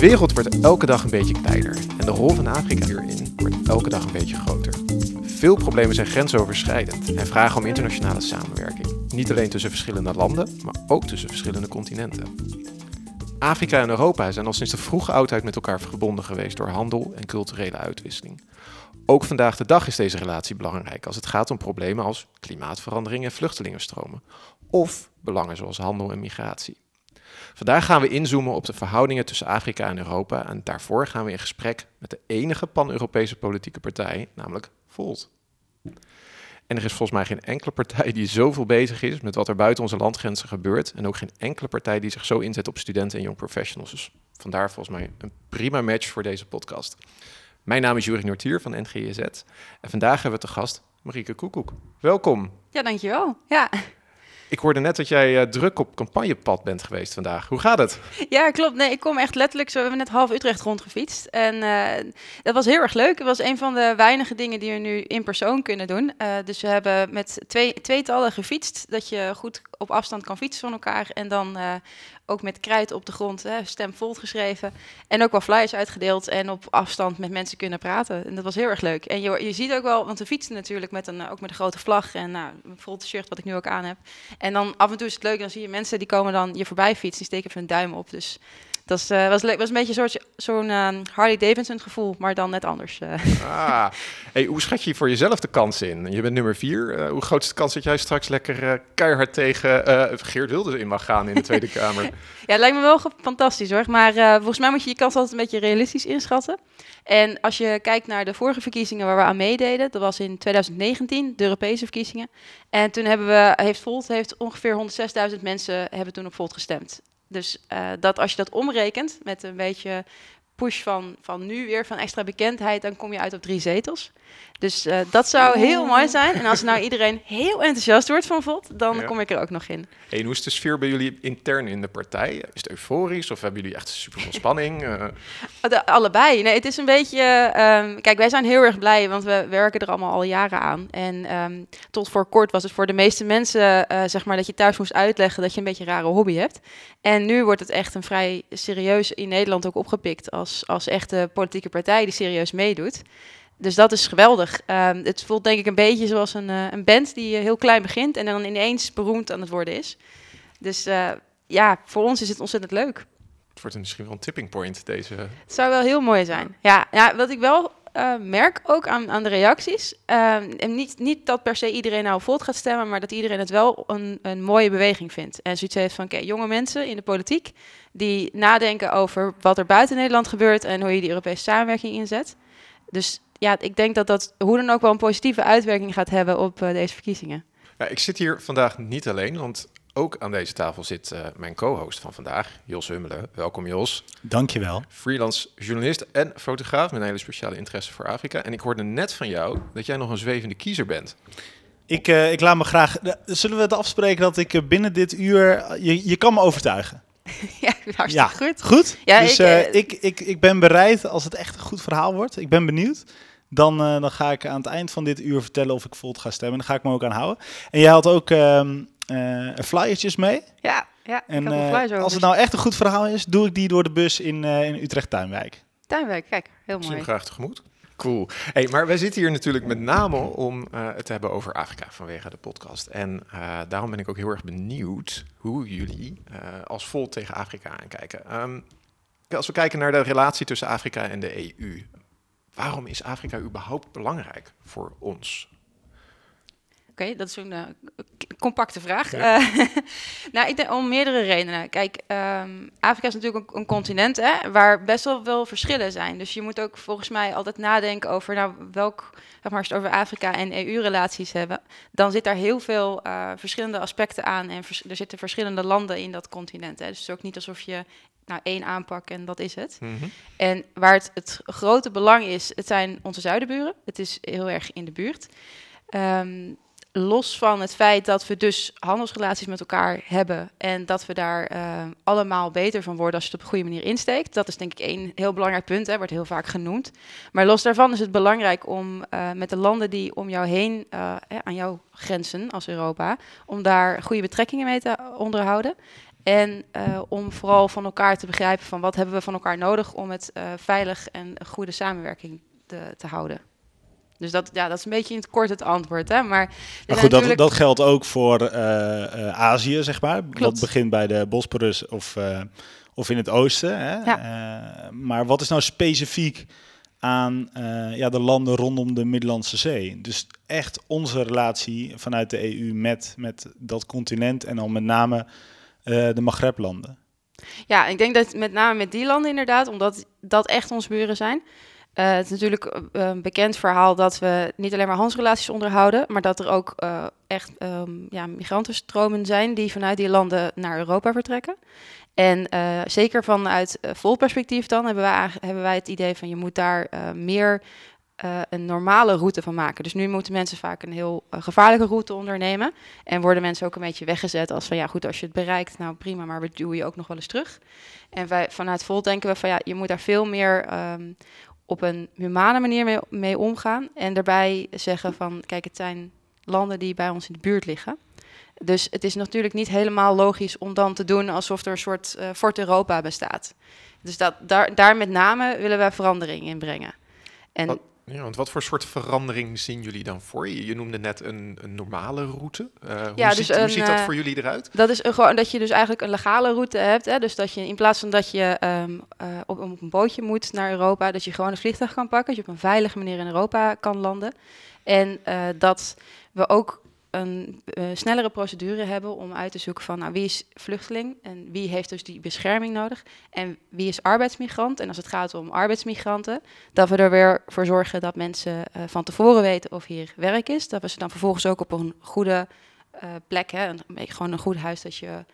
wereld wordt elke dag een beetje kleiner en de rol van Afrika hierin wordt elke dag een beetje groter. Veel problemen zijn grensoverschrijdend en vragen om internationale samenwerking. Niet alleen tussen verschillende landen, maar ook tussen verschillende continenten. Afrika en Europa zijn al sinds de vroege oudheid met elkaar verbonden geweest door handel en culturele uitwisseling. Ook vandaag de dag is deze relatie belangrijk als het gaat om problemen als klimaatverandering en vluchtelingenstromen, of belangen zoals handel en migratie. Vandaag gaan we inzoomen op de verhoudingen tussen Afrika en Europa en daarvoor gaan we in gesprek met de enige pan-Europese politieke partij, namelijk Volt. En er is volgens mij geen enkele partij die zoveel bezig is met wat er buiten onze landgrenzen gebeurt. En ook geen enkele partij die zich zo inzet op studenten en young professionals. Dus vandaar volgens mij een prima match voor deze podcast. Mijn naam is Jurie Nortier van NGZ. En vandaag hebben we te gast Marieke Koekoek. Welkom. Ja, dankjewel. Ja. Ik hoorde net dat jij uh, druk op campagnepad bent geweest vandaag. Hoe gaat het? Ja, klopt. Nee, ik kom echt letterlijk zo. We hebben net half Utrecht rondgefietst. En uh, dat was heel erg leuk. Het was een van de weinige dingen die we nu in persoon kunnen doen. Uh, dus we hebben met twee, tweetallen gefietst. Dat je goed op afstand kan fietsen van elkaar. En dan ook met kruid op de grond, hè, stem vol geschreven. En ook wel flyers uitgedeeld en op afstand met mensen kunnen praten. En dat was heel erg leuk. En je, je ziet ook wel, want we fietsen natuurlijk met een, ook met een grote vlag en nou, een vol shirt wat ik nu ook aan heb. En dan af en toe is het leuk, dan zie je mensen die komen dan je voorbij fietsen, die steken even een duim op. Dus dat uh, was, was een beetje zo'n zo'n uh, Harley Davidson gevoel, maar dan net anders. Uh. Ah, hey, hoe schat je voor jezelf de kans in? Je bent nummer vier. hoe groot is de kans dat jij straks lekker keihard tegen Geert Wilders in mag gaan in de Tweede Kamer? ja, het lijkt me wel fantastisch hoor. Maar volgens mij moet je je kans altijd een beetje realistisch inschatten. En als je kijkt naar de vorige verkiezingen waar we aan meededen, dat was in 2019, de Europese verkiezingen. En toen hebben we, heeft Volt heeft ongeveer 106.000 mensen hebben toen op Volt gestemd. Dus uh, dat als je dat omrekent met een beetje push van, van nu weer, van extra bekendheid, dan kom je uit op drie zetels. Dus uh, dat zou heel mooi zijn. En als nou iedereen heel enthousiast wordt van VOD, dan ja. kom ik er ook nog in. Hey, hoe is de sfeer bij jullie intern in de partij? Is het euforisch of hebben jullie echt super veel spanning? Uh... De, allebei. Nee, het is een beetje... Um, kijk, wij zijn heel erg blij, want we werken er allemaal al jaren aan. En um, tot voor kort was het voor de meeste mensen, uh, zeg maar, dat je thuis moest uitleggen dat je een beetje een rare hobby hebt. En nu wordt het echt een vrij serieus in Nederland ook opgepikt als, als echte politieke partij die serieus meedoet dus dat is geweldig. Um, het voelt denk ik een beetje zoals een, uh, een band die heel klein begint en dan ineens beroemd aan het worden is. Dus uh, ja, voor ons is het ontzettend leuk. Het wordt misschien wel een tipping point, deze... Het zou wel heel mooi zijn. Ja, ja wat ik wel uh, merk ook aan, aan de reacties, ehm, en niet, niet dat per se iedereen nou voort gaat stemmen, maar dat iedereen het wel een, een mooie beweging vindt. En zoiets heeft van, oké, jonge mensen in de politiek die nadenken over wat er buiten Nederland gebeurt en hoe je die Europese samenwerking inzet. Dus ja, ik denk dat dat hoe dan ook wel een positieve uitwerking gaat hebben op uh, deze verkiezingen. Ja, ik zit hier vandaag niet alleen, want ook aan deze tafel zit uh, mijn co-host van vandaag, Jos Hummelen. Welkom Jos. Dankjewel. Freelance journalist en fotograaf met een hele speciale interesse voor Afrika. En ik hoorde net van jou dat jij nog een zwevende kiezer bent. Ik, uh, ik laat me graag... Zullen we het afspreken dat ik binnen dit uur... Je, je kan me overtuigen. ja, hartstikke ja, goed. Goed? Ja, dus ik, uh, ik, ik, ik ben bereid als het echt een goed verhaal wordt. Ik ben benieuwd. Dan, uh, dan ga ik aan het eind van dit uur vertellen of ik Volt ga stemmen. Dan ga ik me ook aan houden. En jij had ook uh, uh, flyertjes mee. Ja, ja en als het nou echt een goed verhaal is, doe ik die door de bus in, in Utrecht Tuinwijk. Tuinwijk, kijk, heel mooi. Zie graag tegemoet. Cool. Hey, maar wij zitten hier natuurlijk met name om het te hebben over Afrika vanwege de podcast. En daarom ben ik ook heel erg benieuwd hoe jullie als Volt tegen Afrika aankijken. Um, als we kijken naar de relatie tussen Afrika en de EU, waarom is Afrika überhaupt belangrijk voor ons? Oké, okay, dat is een uh, compacte vraag. Ja. Uh, nou, ik denk om meerdere redenen. Kijk, um, Afrika is natuurlijk een, een, continent hè, waar best wel veel verschillen zijn. Dus je moet ook volgens mij altijd nadenken over nou, welk, zeg maar, als het over Afrika en EU-relaties hebben, dan zit daar heel veel uh, verschillende aspecten aan en vers er zitten verschillende landen in dat continent. Hè. Dus het is ook niet alsof je nou, één aanpak en dat is het. Mm -hmm. En waar het, het grote belang is, het zijn onze zuidenburen. Het is heel erg in de buurt. Um, los van het feit dat we dus handelsrelaties met elkaar hebben en dat we daar uh, allemaal beter van worden als je het op een goede manier insteekt. Dat is denk ik één heel belangrijk punt, hè, wordt heel vaak genoemd. Maar los daarvan is het belangrijk om uh, met de landen die om jou heen, uh, aan jouw grenzen als Europa, om daar goede betrekkingen mee te onderhouden. En om vooral van elkaar te begrijpen van wat hebben we van elkaar nodig om het veilig en goede samenwerking te, te houden. Dus dat, ja, dat is een beetje in het kort het antwoord. Hè? Maar, maar goed, dat, dat geldt ook voor uh, Azië, zeg maar. Klopt. Dat begint bij de Bosporus of, uh, of in het oosten. Hè? Ja. maar wat is nou specifiek aan ja, de landen rondom de Middellandse Zee? Dus echt onze relatie vanuit de EU met, met dat continent en dan met name de Maghreb-landen. Ja, ik denk dat met name met die landen inderdaad, omdat dat echt onze buren zijn. Uh, het is natuurlijk eh, een bekend verhaal dat we niet alleen maar handelsrelaties onderhouden, maar dat er ook uh, echt um, ja, migrantenstromen zijn die vanuit die landen naar Europa vertrekken. En zeker vanuit vol perspectief dan hebben wij, hebben wij het idee van je moet daar meer een normale route van maken. Dus nu moeten mensen vaak een heel gevaarlijke route ondernemen. En worden mensen ook een beetje weggezet als van ja goed, als je het bereikt, nou prima, maar we duwen je ook nog wel eens terug. En wij vanuit Volt denken we van ja, je moet daar veel meer um, op een humane manier mee, omgaan. En daarbij zeggen van, kijk, het zijn landen die bij ons in de buurt liggen. Dus het is natuurlijk niet helemaal logisch om dan te doen alsof er een soort uh, Fort Europa bestaat. Dus dat, daar, daar met name willen wij verandering in brengen. En ja, want wat voor soort verandering zien jullie dan voor je? Je noemde net een, een normale route. Uh, hoe, ja, ziet, dus hoe ziet dat eh, voor jullie eruit? Dat is een, gewoon dat je dus eigenlijk een legale route hebt. Hè? Dus dat je in plaats van dat je um, uh, op, op, een bootje moet naar Europa, dat je gewoon een vliegtuig kan pakken. Dat je op een veilige manier in Europa kan landen. En dat we ook een uh, snellere procedure hebben om uit te zoeken van nou, wie is vluchteling en wie heeft dus die bescherming nodig en wie is arbeidsmigrant. En als het gaat om arbeidsmigranten, dat we er weer voor zorgen dat mensen uh, van tevoren weten of hier werk is. Dat we ze dan vervolgens ook op een goede uh, plek, hè, een, gewoon een goed huis dat je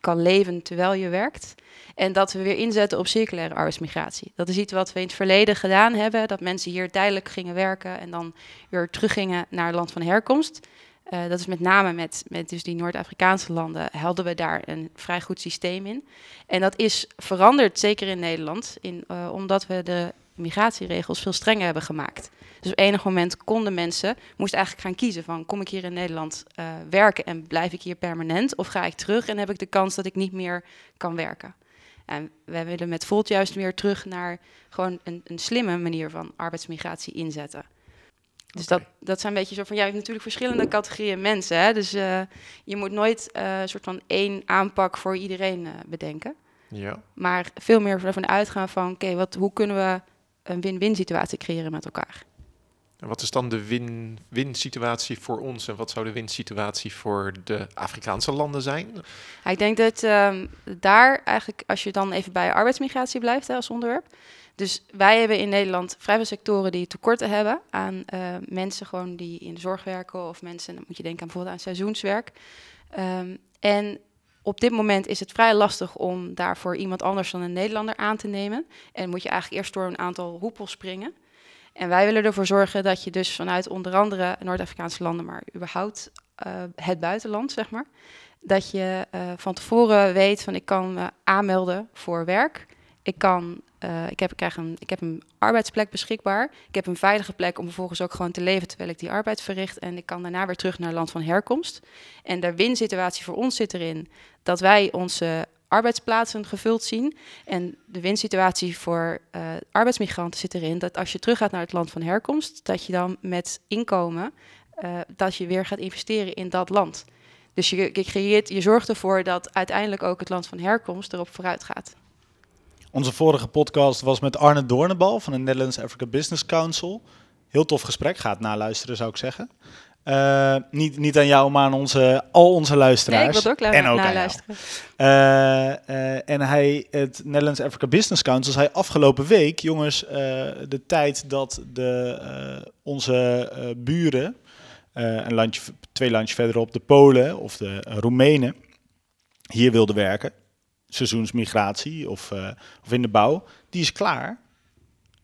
kan leven terwijl je werkt. En dat we weer inzetten op circulaire arbeidsmigratie. Dat is iets wat we in het verleden gedaan hebben. Dat mensen hier tijdelijk gingen werken en dan weer teruggingen naar het land van herkomst. Uh, dat is met name met, met dus die Noord-Afrikaanse landen hadden we daar een vrij goed systeem in. En dat is veranderd, zeker in Nederland, in, uh, omdat we de migratieregels veel strenger hebben gemaakt. Dus op enig moment konden mensen, moesten eigenlijk gaan kiezen van kom ik hier in Nederland uh, werken en blijf ik hier permanent of ga ik terug en heb ik de kans dat ik niet meer kan werken. En wij willen met Volt juist weer terug naar gewoon een, een slimme manier van arbeidsmigratie inzetten. Dus dat, dat zijn een beetje zo van, ja, je hebt natuurlijk verschillende categorieën mensen. Hè? Dus uh, je moet nooit uh, een soort van één aanpak voor iedereen bedenken. Ja. Maar veel meer ervan uitgaan van, oké, wat hoe kunnen we een win-win situatie creëren met elkaar? En wat is dan de win-win situatie voor ons en wat zou de win-situatie voor de Afrikaanse landen zijn? Ja, ik denk dat um, daar eigenlijk, als je dan even bij arbeidsmigratie blijft hè, als onderwerp. Dus wij hebben in Nederland vrij veel sectoren die tekorten hebben aan uh, mensen gewoon die in de zorg werken of mensen, dan moet je denken aan bijvoorbeeld aan seizoenswerk. Um, en op dit moment is het vrij lastig om daarvoor iemand anders dan een Nederlander aan te nemen. En moet je eigenlijk eerst door een aantal hoepels springen. En wij willen ervoor zorgen dat je dus vanuit onder andere Noord-Afrikaanse landen, maar überhaupt uh, het buitenland, zeg maar, dat je uh, van tevoren weet van ik kan me aanmelden voor werk. Ik, kan, uh, ik, heb, ik, krijg een, ik heb een arbeidsplek beschikbaar. Ik heb een veilige plek om vervolgens ook gewoon te leven terwijl ik die arbeid verricht. En ik kan daarna weer terug naar het land van herkomst. En de winsituatie voor ons zit erin dat wij onze arbeidsplaatsen gevuld zien. En de winsituatie voor uh, arbeidsmigranten zit erin dat als je teruggaat naar het land van herkomst, dat je dan met inkomen, uh, dat je weer gaat investeren in dat land. Dus je, je, creëert, je zorgt ervoor dat uiteindelijk ook het land van herkomst erop vooruit gaat. Onze vorige podcast was met Arne Doornenbal van de Netherlands Africa Business Council. Heel tof gesprek, gaat naluisteren zou ik zeggen. Uh, niet, niet aan jou, maar aan onze, al onze luisteraars. Nee, ik wil ook en ook luisteren. Uh, uh, en hij, het Netherlands Africa Business Council, zei afgelopen week, jongens, de tijd dat de, onze buren, een landje, twee landjes verderop, de Polen of de Roemenen, hier wilden werken, seizoensmigratie of, of in de bouw, die is klaar.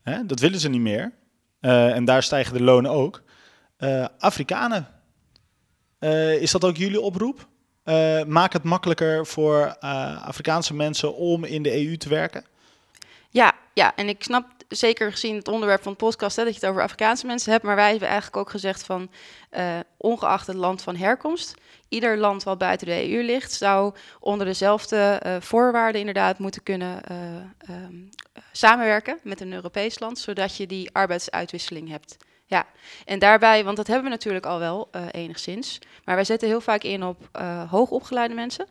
Hè? Dat willen ze niet meer. en daar stijgen de lonen ook. Uh, Afrikanen. Is dat ook jullie oproep? Maak het makkelijker voor Afrikaanse mensen om in de EU te werken? Ja, ja, en ik snap zeker gezien het onderwerp van de podcast hè, dat je het over Afrikaanse mensen hebt, maar wij hebben eigenlijk ook gezegd van uh, ongeacht het land van herkomst, ieder land wat buiten de EU ligt, zou onder dezelfde uh, voorwaarden inderdaad moeten kunnen uh, um, samenwerken met een Europees land, zodat je die arbeidsuitwisseling hebt. Ja, en daarbij, want dat hebben we natuurlijk al wel enigszins, maar wij zetten heel vaak in op hoogopgeleide mensen.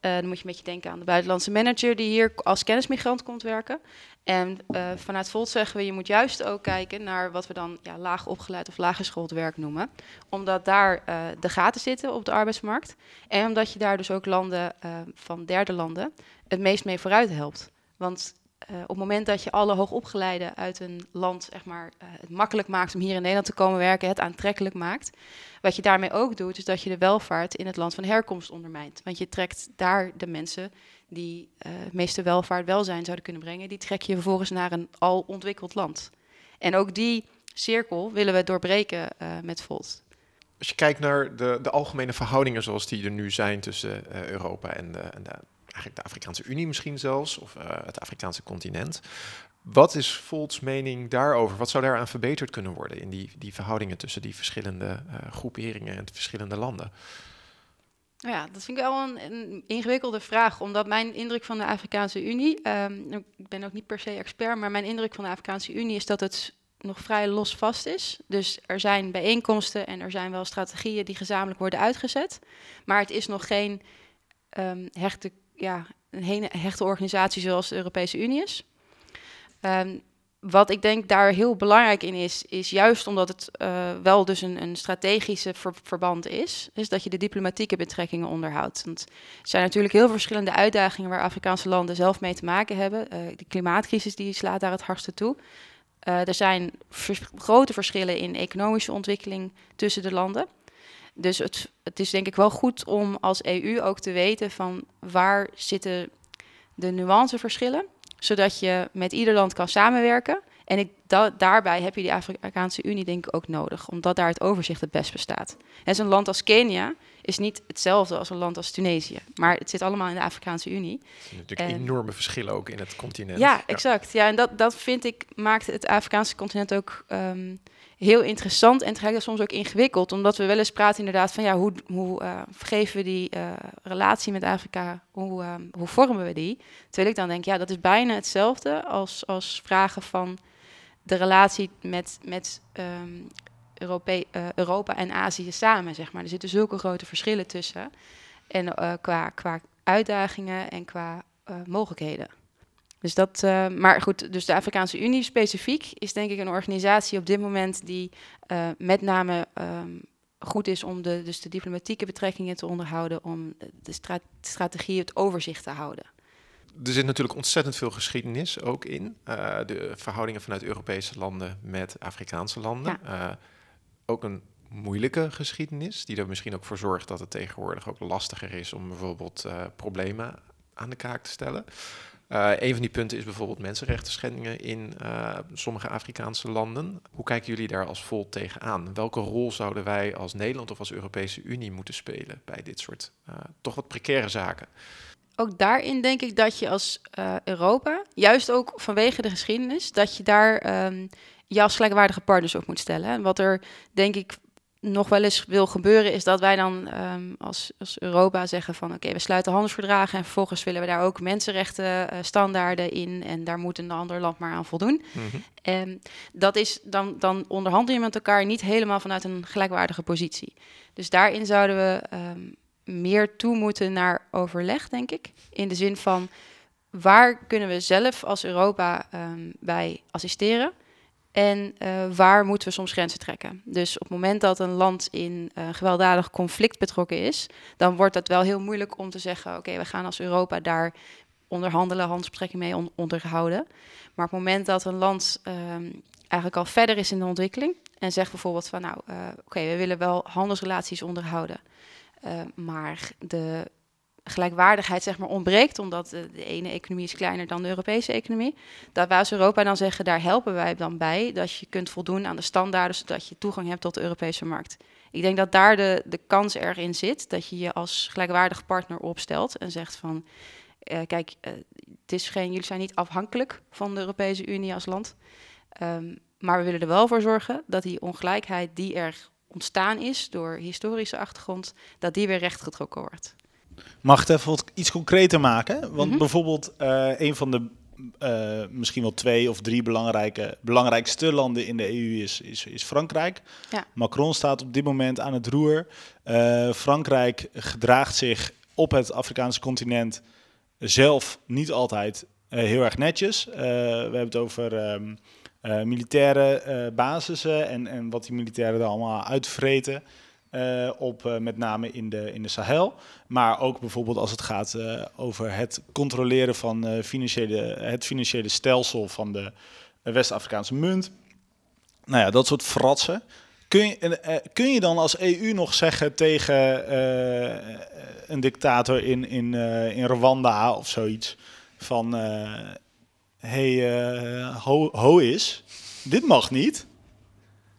Uh, dan moet je een beetje denken aan de buitenlandse manager die hier als kennismigrant komt werken. En uh, vanuit Volt zeggen we, je moet juist ook kijken naar wat we dan ja, laag opgeleid of laaggeschoold werk noemen. Omdat daar uh, de gaten zitten op de arbeidsmarkt. En omdat je daar dus ook landen van derde landen het meest mee vooruit helpt. Want uh, op het moment dat je alle hoogopgeleiden uit een land zeg maar, uh, het makkelijk maakt om hier in Nederland te komen werken, het aantrekkelijk maakt. Wat je daarmee ook doet, is dat je de welvaart in het land van herkomst ondermijnt. Want je trekt daar de mensen die uh, het meeste welvaart welzijn zouden kunnen brengen, die trek je vervolgens naar een al ontwikkeld land. En ook die cirkel willen we doorbreken met Volt. Als je kijkt naar de, de algemene verhoudingen zoals die er nu zijn tussen Europa en de, en de eigenlijk de Afrikaanse Unie misschien zelfs, of uh, het Afrikaanse continent. Wat is Volts mening daarover? Wat zou daaraan verbeterd kunnen worden in die, die verhoudingen tussen die verschillende uh, groeperingen en verschillende landen? Nou ja, dat vind ik wel een, een, ingewikkelde vraag, omdat mijn indruk van de Afrikaanse Unie, um, ik ben ook niet per se expert, maar mijn indruk van de Afrikaanse Unie is dat het nog vrij losvast is. Dus er zijn bijeenkomsten en er zijn wel strategieën die gezamenlijk worden uitgezet, maar het is nog geen um, hechte ja, een hele hechte organisatie zoals de Europese Unie is. Um, wat ik denk daar heel belangrijk in is, is juist omdat het uh, wel dus een, een strategische ver verband is, is dat je de diplomatieke betrekkingen onderhoudt. Want er zijn natuurlijk heel verschillende uitdagingen waar Afrikaanse landen zelf mee te maken hebben. Uh, de klimaatcrisis die slaat daar het hardste toe. Uh, er zijn grote verschillen in economische ontwikkeling tussen de landen. Dus het, het is denk ik wel goed om als EU ook te weten van waar zitten de nuanceverschillen, zodat je met ieder land kan samenwerken. En ik, da, daarbij heb je die Afrikaanse Unie denk ik ook nodig, omdat daar het overzicht het best bestaat. En zo'n land als Kenia is niet hetzelfde als een land als Tunesië, maar het zit allemaal in de Afrikaanse Unie. Er zijn natuurlijk en, enorme verschillen ook in het continent. Ja, ja, exact. Ja, en dat, dat vind ik maakt het Afrikaanse continent ook um, heel interessant en tegelijk soms ook ingewikkeld. Omdat we wel eens praten inderdaad van ja, hoe, hoe uh, geven we die uh, relatie met Afrika, hoe, uh, hoe vormen we die? Terwijl ik dan denk, ja, dat is bijna hetzelfde als, als vragen van de relatie met, met um, Europe Europa en Azië samen, zeg maar. Er zitten zulke grote verschillen tussen. En qua, qua uitdagingen en qua mogelijkheden. Dus dat, uh, maar goed, dus de Afrikaanse Unie specifiek is denk ik een organisatie op dit moment die uh, met name um, goed is om de, dus de diplomatieke betrekkingen te onderhouden, om de stra strategie, het overzicht te houden. Er zit natuurlijk ontzettend veel geschiedenis ook in. Uh, de verhoudingen vanuit Europese landen met Afrikaanse landen. Ja. ook een moeilijke geschiedenis, die er misschien ook voor zorgt dat het tegenwoordig ook lastiger is om bijvoorbeeld problemen aan de kaak te stellen. Uh, een van die punten is bijvoorbeeld mensenrechten schendingen in uh, sommige Afrikaanse landen. Hoe kijken jullie daar als Volt tegenaan? Welke rol zouden wij als Nederland of als Europese Unie moeten spelen bij dit soort uh, toch wat precaire zaken? Ook daarin denk ik dat je als Europa, juist ook vanwege de geschiedenis, dat je daar um, je als gelijkwaardige partners op moet stellen. En wat er denk ik nog wel eens wil gebeuren, is dat wij dan um, als, als Europa zeggen van oké, we sluiten handelsverdragen en vervolgens willen we daar ook mensenrechten uh, standaarden in en daar moet een ander land maar aan voldoen. Mm -hmm. En dat is dan, dan onderhandel je met elkaar niet helemaal vanuit een gelijkwaardige positie. Dus daarin zouden we um, meer toe moeten naar overleg, denk ik. In de zin van waar kunnen we zelf als Europa bij assisteren? En uh, waar moeten we soms grenzen trekken? Dus op het moment dat een land in uh, gewelddadig conflict betrokken is, dan wordt het wel heel moeilijk om te zeggen: oké, we gaan als Europa daar onderhandelen, handelsbetrekkingen mee on onderhouden. Maar op het moment dat een land um, eigenlijk al verder is in de ontwikkeling en zegt bijvoorbeeld van nou, uh, oké, we willen wel handelsrelaties onderhouden, maar de gelijkwaardigheid zeg maar, ontbreekt, omdat de, de, ene economie is kleiner dan de Europese economie. Dat wij als Europa dan zeggen, daar helpen wij dan bij, dat je kunt voldoen aan de standaarden, zodat je toegang hebt tot de Europese markt. Ik denk dat daar de, de kans erg in zit, dat je je als gelijkwaardig partner opstelt en zegt van, eh, kijk, uh, het is geen, jullie zijn niet afhankelijk van de Europese Unie als land. Um, maar we willen er wel voor zorgen dat die ongelijkheid die er ontstaan is door historische achtergrond, dat die weer rechtgetrokken wordt. Mag ik het even iets concreter maken? Want mhm. bijvoorbeeld uh, een van de uh, misschien wel twee of drie belangrijke, belangrijkste landen in de EU is, is, is Frankrijk. Ja. Macron staat op dit moment aan het roer. Uh, Frankrijk gedraagt zich op het Afrikaanse continent zelf niet altijd heel erg netjes. we hebben het over um, militaire basissen en, en wat die militairen daar allemaal uitvreten. Uh, op uh, met name in de, in de Sahel. Maar ook bijvoorbeeld als het gaat uh, over het controleren van financiële, het financiële stelsel van de West-Afrikaanse munt. Nou ja, dat soort fratsen. Kun je, kun je dan als EU nog zeggen tegen een dictator in, in, in Rwanda of zoiets van... hey, ho, ho is, dit mag niet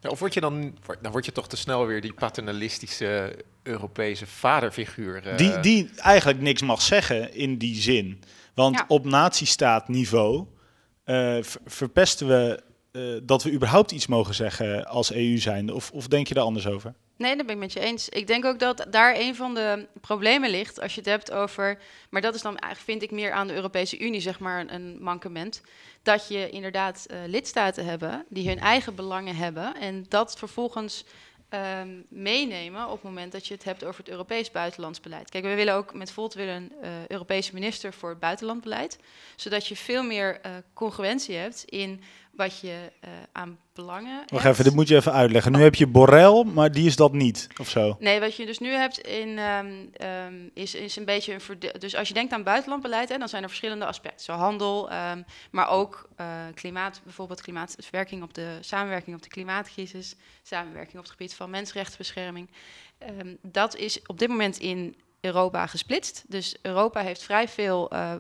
of word je dan, dan word je toch te snel weer die paternalistische Europese vaderfiguur. Uh... Die, die eigenlijk niks mag zeggen in die zin. Want op natiestaatniveau uh, verpesten we uh, dat we überhaupt iets mogen zeggen als EU zijnde. Of, of denk je daar anders over? Nee, dat ben ik met je eens. Ik denk ook dat daar een van de problemen ligt als je het hebt over. Maar dat is dan eigenlijk, vind ik, meer aan de Europese Unie, zeg maar, een mankement. Dat je inderdaad uh, lidstaten hebben die hun eigen belangen hebben. En dat vervolgens um, meenemen op het moment dat je het hebt over het Europees buitenlandsbeleid. Kijk, we willen ook met Volt willen een uh, Europese minister voor het buitenlandbeleid, zodat je veel meer congruentie hebt in wat je uh, aan belangen. Wacht even, dit moet je even uitleggen. Nu heb je Borrell, maar die is dat niet, of zo? Nee, wat je dus nu hebt in, um, um, is, is een beetje een verdeel. Dus als je denkt aan buitenlandbeleid, hè, dan zijn er verschillende aspecten. Zo handel, um, maar ook uh, klimaat, bijvoorbeeld klimaatwerking op de samenwerking op de klimaatcrisis, samenwerking op het gebied van mensenrechtenbescherming. dat is op dit moment in Europa gesplitst. Dus Europa heeft vrij veel uh,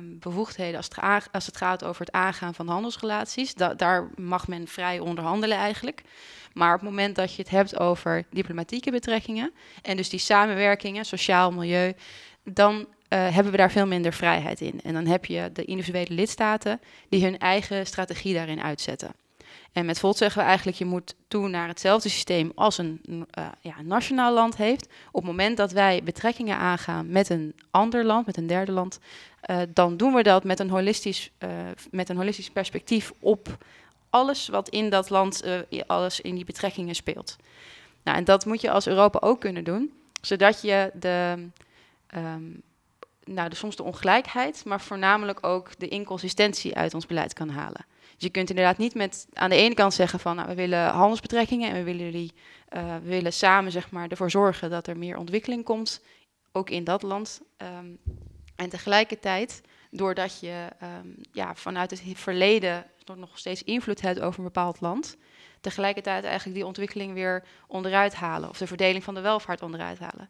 bevoegdheden als het, als het, gaat over het aangaan van handelsrelaties. daar mag men vrij onderhandelen eigenlijk. Maar op het moment dat je het hebt over diplomatieke betrekkingen en dus die samenwerkingen, sociaal, milieu, dan uh, hebben we daar veel minder vrijheid in. En dan heb je de individuele lidstaten die hun eigen strategie daarin uitzetten. En met Volt zeggen we eigenlijk, je moet toe naar hetzelfde systeem als een uh, ja, nationaal land heeft. Op het moment dat wij betrekkingen aangaan met een ander land, met een derde land, uh, dan doen we dat met een, holistisch, uh, met een holistisch perspectief op alles wat in dat land, alles in die betrekkingen speelt. Nou, en dat moet je als Europa ook kunnen doen, zodat je de, um, nou, de, soms de ongelijkheid, maar voornamelijk ook de inconsistentie uit ons beleid kan halen. Dus je kunt inderdaad niet met aan de ene kant zeggen van nou, we willen handelsbetrekkingen en we willen, die, uh, we willen samen zeg maar, ervoor zorgen dat er meer ontwikkeling komt, ook in dat land. Um, en tegelijkertijd, doordat je um, ja, vanuit het verleden nog steeds invloed hebt over een bepaald land, tegelijkertijd eigenlijk die ontwikkeling weer onderuit halen of de verdeling van de welvaart onderuit halen.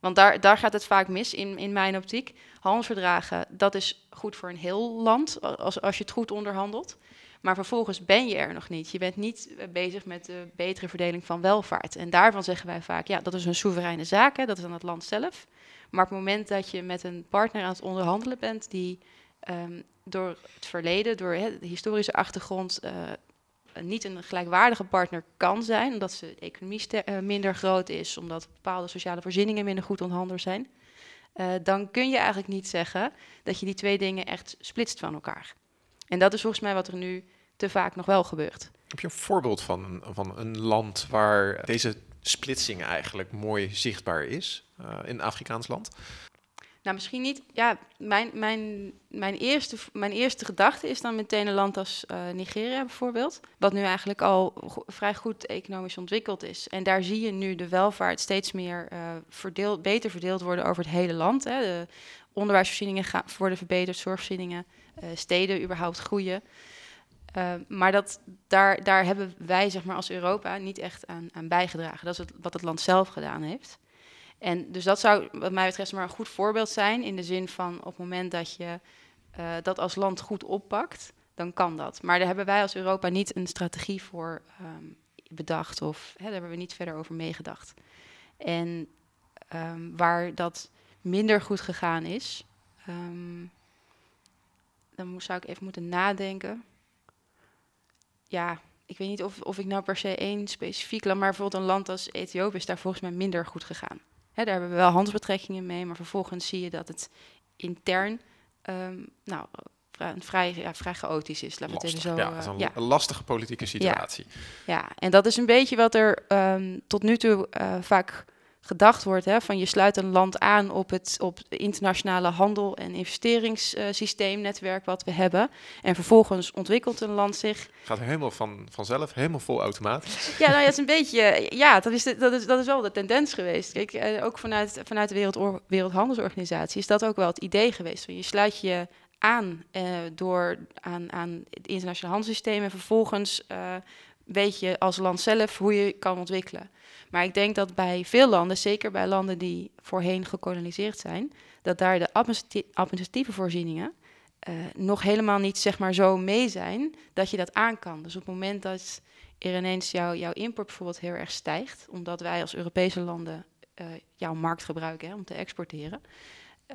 Want daar, daar gaat het vaak mis in, in mijn optiek. Handelsverdragen, dat is goed voor een heel land, als, als je het goed onderhandelt. Maar vervolgens ben je er nog niet. Je bent niet eh, bezig met de betere verdeling van welvaart. En daarvan zeggen wij vaak, ja, dat is een soevereine zaak, hè, dat is aan het land zelf. Maar op het moment dat je met een partner aan het onderhandelen bent, die um, door het verleden, door hè, de historische achtergrond, uh, niet een gelijkwaardige partner kan zijn, omdat de economie uh, minder groot is, omdat bepaalde sociale voorzieningen minder goed onthandeld zijn, dan kun je eigenlijk niet zeggen dat je die twee dingen echt splitst van elkaar. En dat is volgens mij wat er nu te vaak nog wel gebeurt. Heb je een voorbeeld van, van een land waar deze splitsing eigenlijk mooi zichtbaar is uh, in een Afrikaans land? Nou, misschien niet. Ja, mijn, mijn, mijn, eerste, mijn eerste gedachte is dan meteen een land als uh, Nigeria bijvoorbeeld. Wat nu eigenlijk al go vrij goed economisch ontwikkeld is. En daar zie je nu de welvaart steeds meer uh, verdeeld, beter verdeeld worden over het hele land. Hè. De onderwijsvoorzieningen gaan, worden verbeterd, zorgvoorzieningen, steden überhaupt groeien. Uh, maar dat, daar, daar hebben wij zeg maar, als Europa niet echt aan, aan bijgedragen. Dat is wat het land zelf gedaan heeft. En dus dat zou wat mij betreft maar een goed voorbeeld zijn in de zin van op het moment dat je uh, dat als land goed oppakt, dan kan dat. Maar daar hebben wij als Europa niet een strategie voor um, bedacht of hè, daar hebben we niet verder over meegedacht. En um, waar dat minder goed gegaan is, Ehm, dan zou ik even moeten nadenken. Ja, ik weet niet of, of ik nou per se één specifiek land, maar bijvoorbeeld een land als Ethiopië is daar volgens mij minder goed gegaan. Hè, daar hebben we wel handelsbetrekkingen mee, maar vervolgens zie je dat het intern um, nou, vrij, ja, vrij chaotisch is. Laat het even zo. Ja, is een, lastige politieke situatie. Ja. ja. en dat is een beetje wat er um, tot nu toe uh, vaak gedacht wordt. Hè, van je sluit een land aan op het op internationale handel- en investeringssysteemnetwerk wat we hebben. En vervolgens ontwikkelt een land zich. Gaat helemaal van, vanzelf, helemaal vol automatisch. Ja, nou ja, het is een beetje. Ja, dat is, de, dat is, dat is wel de tendens geweest. Kijk, eh, ook vanuit, vanuit de Wereld, Wereldhandelsorganisatie is dat ook wel het idee geweest. Van je sluit je aan uh, door aan, aan het internationale handelssysteem en vervolgens uh, weet je als land zelf hoe je kan ontwikkelen. Maar ik denk dat bij veel landen, zeker bij landen die voorheen gekoloniseerd zijn, dat daar de administratieve voorzieningen uh, nog helemaal niet zeg maar, zo mee zijn dat je dat aan kan. Dus op het moment dat er ineens jou, jouw import bijvoorbeeld heel erg stijgt, omdat wij als Europese landen uh, jouw markt gebruiken hè, om te exporteren,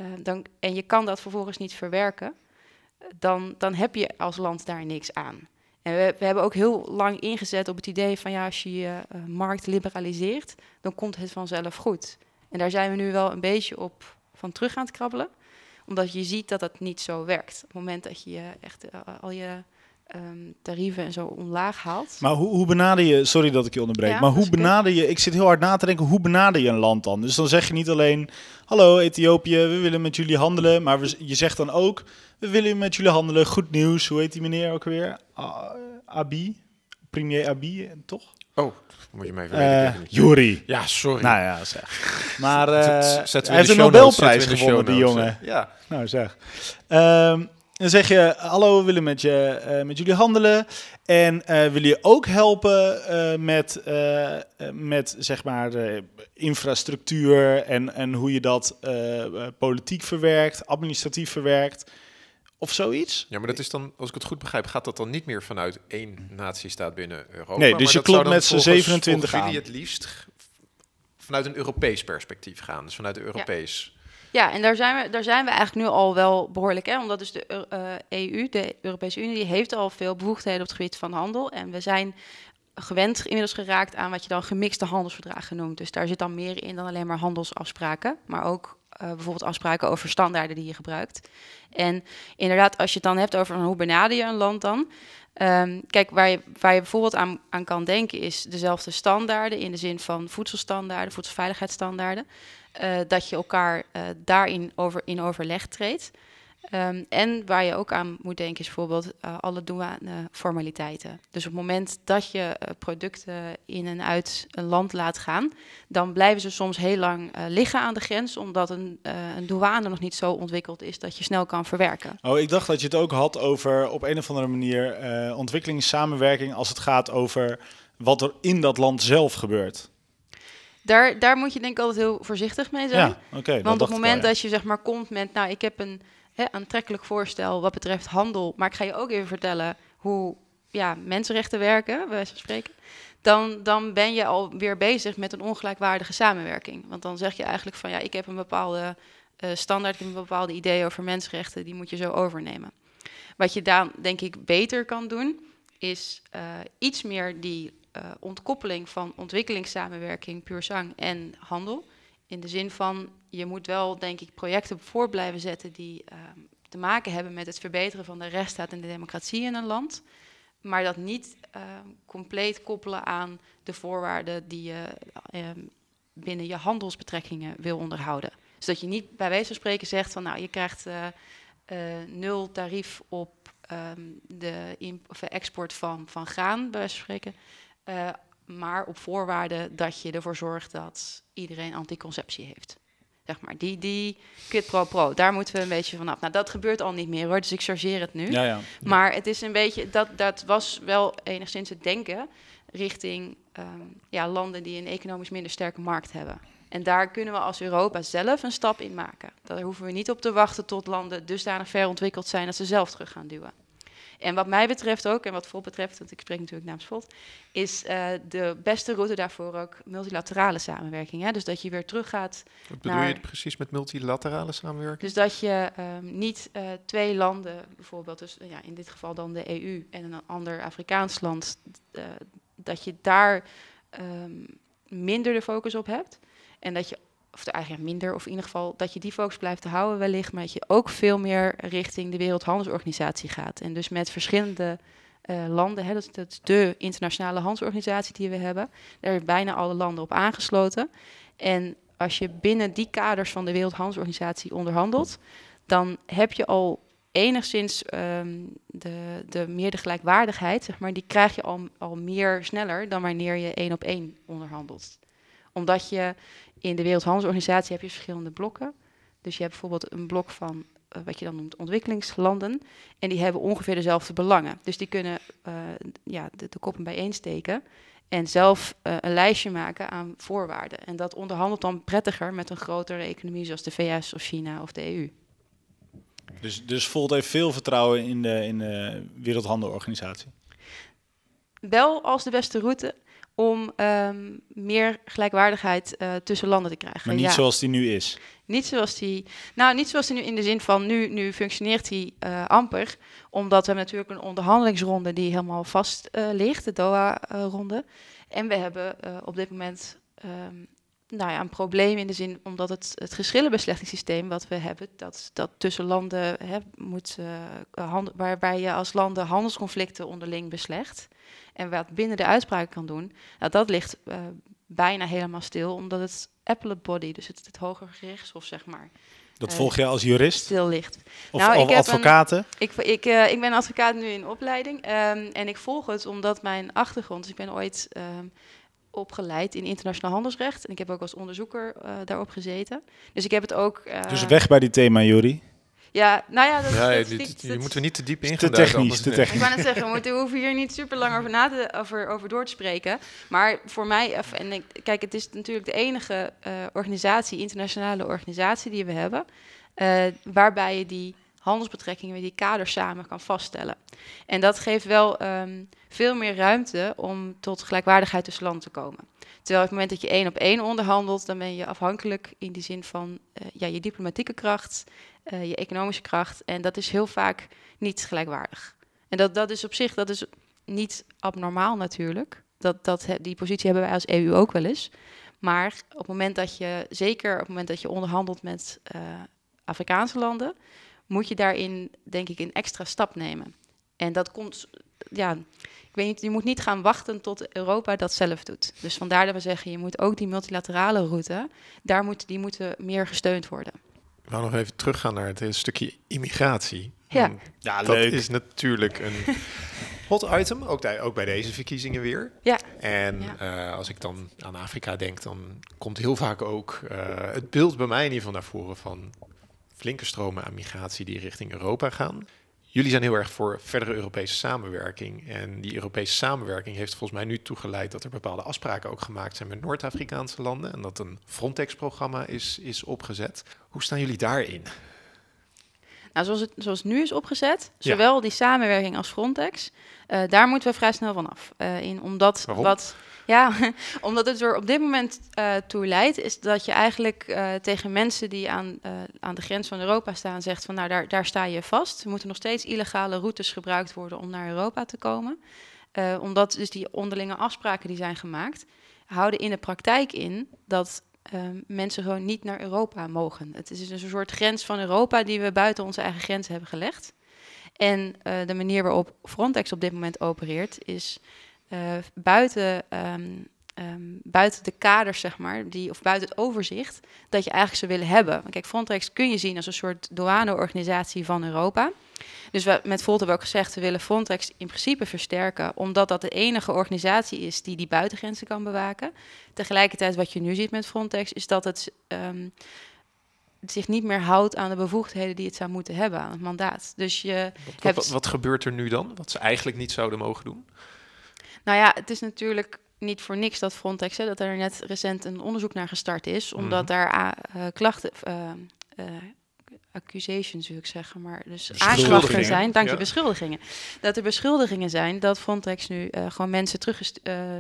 uh, dan, en je kan dat vervolgens niet verwerken, dan, dan heb je als land daar niks aan. We, we, hebben ook heel lang ingezet op het idee van ja, als je je uh, markt liberaliseert, dan komt het vanzelf goed. En daar zijn we nu wel een beetje op van terug aan het krabbelen, omdat je ziet dat dat niet zo werkt. Op het moment dat je echt uh, al je um, tarieven en zo omlaag haalt. Maar hoe, hoe benader je, sorry dat ik je onderbreek, ja, maar hoe benader je, ik zit heel hard na te denken, hoe benader je een land dan? Dus dan zeg je niet alleen, hallo Ethiopië, we willen met jullie handelen, maar we, je zegt dan ook, we willen met jullie handelen, goed nieuws, hoe heet die meneer ook weer? Uh, Abi, premier Abi, toch? Oh, moet je me even uh, Juri. Ja, sorry. Nou ja, zeg. Maar uh, hij heeft een Nobelprijs gewonnen, die jongen. Ja. Nou zeg. Um, dan zeg je, hallo, we willen met, je, uh, met jullie handelen. En uh, willen je ook helpen uh, met, met zeg maar, infrastructuur en, en hoe je dat politiek verwerkt, administratief verwerkt. Of zoiets? Ja, maar dat is dan, als ik het goed begrijp, gaat dat dan niet meer vanuit één natiestaat binnen Europa? Nee, dus je klopt met z'n 27 aan. jullie het liefst vanuit een Europees perspectief gaan? Dus vanuit de Europees... Ja. Ja, en daar zijn, we, daar zijn we eigenlijk nu al wel behoorlijk. Hè? Omdat dus de uh, eh, EU, de Europese Unie, die heeft al veel bevoegdheden op het gebied van handel. En we zijn gewend inmiddels geraakt aan wat je dan gemixte handelsverdragen noemt. Dus daar zit dan meer in dan alleen maar handelsafspraken, maar ook uh, bijvoorbeeld afspraken over standaarden die je gebruikt. En inderdaad, als je het dan hebt over hoe benader je een land dan. Um, kijk, waar je, waar je bijvoorbeeld aan, aan kan denken is dezelfde standaarden in de zin van voedselstandaarden, voedselveiligheidsstandaarden. Uh, dat je elkaar uh, daarin over, in overleg treedt. Um, en waar je ook aan moet denken is bijvoorbeeld uh, alle douaneformaliteiten. Dus op het moment dat je producten in en uit een land laat gaan, dan blijven ze soms heel lang liggen aan de grens, omdat een, een, douane nog niet zo ontwikkeld is dat je snel kan verwerken. Oh, ik dacht dat je het ook had over op een of andere manier ontwikkelingssamenwerking als het gaat over wat er in dat land zelf gebeurt. Daar, daar moet je denk ik altijd heel voorzichtig mee zijn. Ja, okay, Want op het moment wel, ja. dat je zeg maar komt met, nou ik heb een hè, aantrekkelijk voorstel wat betreft handel. Maar ik ga je ook even vertellen hoe ja, mensenrechten werken, bij wijze van spreken. Dan, dan ben je alweer bezig met een ongelijkwaardige samenwerking. Want dan zeg je eigenlijk van ja, ik heb een bepaalde uh, standaard, ik heb een bepaalde idee over mensenrechten, die moet je zo overnemen. Wat je dan denk ik beter kan doen, is uh, iets meer die ontkoppeling van ontwikkelingssamenwerking, puur zang en handel. In de zin van, je moet wel, denk ik, projecten voor blijven zetten die uh, te maken hebben met het verbeteren van de rechtsstaat en de democratie in een land. Maar dat niet uh, compleet koppelen aan de voorwaarden die je ehm, binnen je handelsbetrekkingen wil onderhouden. Dus dat je niet bij wijze van spreken zegt van, nou, je krijgt uh, nul tarief op um, de export van, van graan, bij wijze van spreken maar op voorwaarde dat je ervoor zorgt dat iedereen anticonceptie heeft. Zeg maar, die, die quid pro pro, daar moeten we een beetje vanaf. Nou, dat gebeurt al niet meer hoor, dus ik chargeer het nu. Ja, ja. Maar het is een beetje, dat, dat was wel enigszins het denken richting um, ja, landen die een economisch minder sterke markt hebben. En daar kunnen we als Europa zelf een stap in maken. Daar hoeven we niet op te wachten tot landen dusdanig ver ontwikkeld zijn dat ze zelf terug gaan duwen. En wat mij betreft ook, en wat Volt betreft, want ik spreek natuurlijk namens Volt, is uh, de beste route daarvoor ook multilaterale samenwerking. Hè? Dus dat je weer teruggaat. Wat bedoel je precies met multilaterale samenwerking? Dus dat je um, niet uh, twee landen, bijvoorbeeld, dus ja, in dit geval dan de EU en een ander Afrikaans land, uh, dat je daar um, minder de focus op hebt. En dat je of eigenlijk minder, of in ieder geval dat je die focus blijft houden wellicht, maar dat je ook veel meer richting de Wereldhandelsorganisatie gaat. En dus met verschillende uh, landen, hè, dat, is, de internationale handelsorganisatie die we hebben, daar zijn bijna alle landen op aangesloten. En als je binnen die kaders van de Wereldhandelsorganisatie onderhandelt, dan heb je al enigszins um, de, de meer de gelijkwaardigheid, zeg maar, die krijg je al, al meer sneller dan wanneer je één op één onderhandelt. Omdat je in de Wereldhandelsorganisatie heb je verschillende blokken. Dus je hebt bijvoorbeeld een blok van uh, wat je dan noemt ontwikkelingslanden. En die hebben ongeveer dezelfde belangen. Dus die kunnen uh, ja, de, de koppen bijeensteken en zelf uh, een lijstje maken aan voorwaarden. En dat onderhandelt dan prettiger met een grotere economie zoals de VS of China of de EU. Dus, dus Volt heeft veel vertrouwen in de, in de Wereldhandelorganisatie? Wel als de beste route om um, meer gelijkwaardigheid uh, tussen landen te krijgen. Maar niet ja. zoals die nu is? Niet zoals die, nou niet zoals die nu in de zin van nu, nu functioneert die uh, amper, omdat we hebben natuurlijk een onderhandelingsronde die helemaal vast uh, ligt, de Doha-ronde. en we hebben op dit moment um, nou ja, een probleem in de zin, omdat het, het geschillenbeslechtingssysteem wat we hebben, dat, dat tussen landen hè, moet, hand, waarbij je als landen handelsconflicten onderling beslecht en wat binnen de uitspraak kan doen, nou, dat ligt uh, bijna helemaal stil, omdat het appellate body, dus het, het hoger gerechtshof, zeg maar. Dat uh, volg je als jurist? Stil ligt. Of, nou, of advocaten? Een, ik, ik, uh, ik ben advocaat nu in opleiding um, en ik volg het omdat mijn achtergrond, dus ik ben ooit um, opgeleid in internationaal handelsrecht en ik heb ook als onderzoeker daarop gezeten. Dus ik heb het ook... dus weg bij die thema, Jury. Ja, nou ja, dat, ja, dat, die, dat, die, moeten we niet te diep in te technisch, te technisch. Ik wou net zeggen, we, moeten, we hoeven hier niet super lang over, na te, over, over door te spreken. Maar voor mij, en ik, kijk, het is natuurlijk de enige uh, organisatie, internationale organisatie die we hebben, uh, waarbij je die handelsbetrekkingen, die kaders samen kan vaststellen. En dat geeft wel um, veel meer ruimte om tot gelijkwaardigheid tussen landen te komen. Terwijl op het moment dat je één op één onderhandelt, dan ben je afhankelijk in die zin van uh, ja, je diplomatieke kracht, uh, je economische kracht. En dat is heel vaak niet gelijkwaardig. En dat, dat is op zich, dat is niet abnormaal natuurlijk. Dat, dat, die positie hebben wij als EU ook wel eens. Maar op het moment dat je, zeker op het moment dat je onderhandelt met uh, Afrikaanse landen, moet je daarin, denk ik, een extra stap nemen. En dat komt, ja, ik weet niet, je moet niet gaan wachten tot Europa dat zelf doet. Dus vandaar dat we zeggen, je moet ook die multilaterale route, daar moet, die moeten meer gesteund worden. Ik wou nog even teruggaan naar het stukje immigratie. Ja, ja dat leuk. is natuurlijk een hot item, ook, ook bij deze verkiezingen weer. Ja. En Ja. eh, als ik dan aan Afrika denk, dan komt heel vaak ook eh, het beeld bij mij in ieder geval naar voren van flinke stromen aan migratie die richting Europa gaan. Jullie zijn heel erg voor verdere Europese samenwerking. En die Europese samenwerking heeft volgens mij nu toegeleid dat er bepaalde afspraken ook gemaakt zijn met Noord-Afrikaanse landen. En dat een Frontex-programma is, is opgezet. Hoe staan jullie daarin? Nou, zoals het, zoals het nu is opgezet, Ja. zowel die samenwerking als Frontex, eh, daar moeten we vrij snel van af. Eh, in, omdat Waarom? wat. Ja, omdat het er op dit moment eh toe leidt, is dat je eigenlijk eh, tegen mensen die aan, eh, aan de grens van Europa staan, zegt van nou daar, daar sta je vast. Er moeten nog steeds illegale routes gebruikt worden om naar Europa te komen. Omdat dus die onderlinge afspraken die zijn gemaakt, houden in de praktijk in dat eh, mensen gewoon niet naar Europa mogen. Het is dus een soort grens van Europa die we buiten onze eigen grenzen hebben gelegd. En de manier waarop Frontex op dit moment opereert is eh, buiten, ehm, ehm, buiten de kaders, zeg maar, die, of buiten het overzicht, dat je eigenlijk zou willen hebben. Want Kijk, Frontex kun je zien als een soort douaneorganisatie van Europa. Dus we, met Volt hebben we ook gezegd, we willen Frontex in principe versterken, omdat dat de enige organisatie is die die buitengrenzen kan bewaken. Tegelijkertijd, wat je nu ziet met Frontex, is dat het ehm, zich niet meer houdt aan de bevoegdheden die het zou moeten hebben, aan het mandaat. Dus je Wat, hebt wat, wat gebeurt er nu dan? Wat ze eigenlijk niet zouden mogen doen? Nou ja, het is natuurlijk niet voor niks dat Frontex, hè, dat er net recent een onderzoek naar gestart is, omdat Mhm. daar ah, eh, klachten, eh, eh, accusations wil ik zeggen, maar dus aanklachten zijn, dank je, Ja. beschuldigingen. Dat er beschuldigingen zijn dat Frontex nu gewoon mensen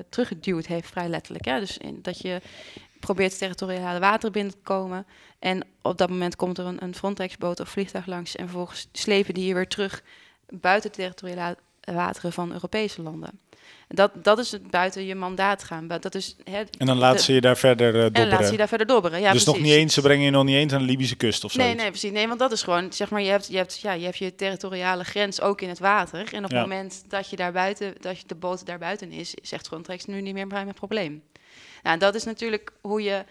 teruggeduwd heeft, vrij letterlijk. Hè? Dus in, dat je probeert territoriale water binnen te komen en op dat moment komt er een, een Frontex-boot of vliegtuig langs en vervolgens slepen die je weer terug buiten territoriale wateren van Europese landen. Dat, dat is het buiten je mandaat gaan. Dat is, hè, En dan laat de- ze je daar verder eh en dan laat ze je daar verder dobberen. Ja, dus nog niet eens, ze brengen je nog niet eens aan de Libische kust of zo. Nee, nee, precies. Nee, want dat is gewoon, zeg maar, je hebt je, hebt, ja, je, hebt je territoriale grens ook in het water. En op Ja. het moment dat je daar buiten, dat je de boot daar buiten is, zegt Frontex nu niet meer mijn probleem. Nou, dat is natuurlijk hoe je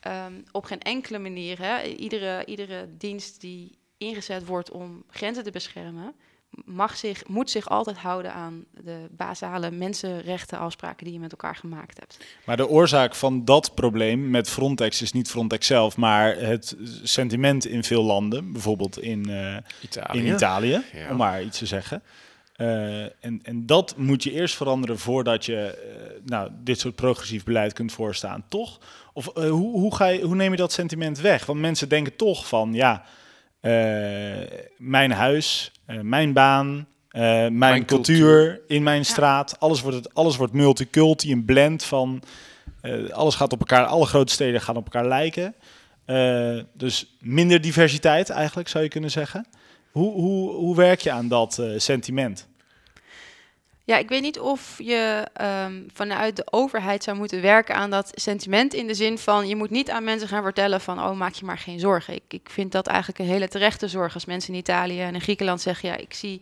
ehm, op geen enkele manier, hè, iedere, iedere dienst die ingezet wordt om grenzen te beschermen, mag zich, moet zich altijd houden aan de basale mensenrechtenafspraken die je met elkaar gemaakt hebt. Maar de oorzaak van dat probleem met Frontex is niet Frontex zelf, maar het sentiment in veel landen, bijvoorbeeld in, eh, Italië. in Italië, Ja. om maar iets te zeggen. Eh, en, en dat moet je eerst veranderen voordat je eh, nou, dit soort progressief beleid kunt voorstaan, toch? Of hoe, hoe, ga je, hoe neem je dat sentiment weg? Want mensen denken toch van, ja, mijn huis, eh, mijn baan, eh, mijn, Mijn cultuur, in mijn straat, alles wordt, alles wordt multiculti, een blend van, eh, alles gaat op elkaar, alle grote steden gaan op elkaar lijken. Eh, dus minder diversiteit eigenlijk, zou je kunnen zeggen. Hoe, hoe, hoe werk je aan dat eh, sentiment? Ja, ik weet niet of je ehm, vanuit de overheid zou moeten werken aan dat sentiment. In de zin van, je moet niet aan mensen gaan vertellen van, oh, maak je maar geen zorgen. Ik, ik vind dat eigenlijk een hele terechte zorg als mensen in Italië en in Griekenland zeggen, ja, ik zie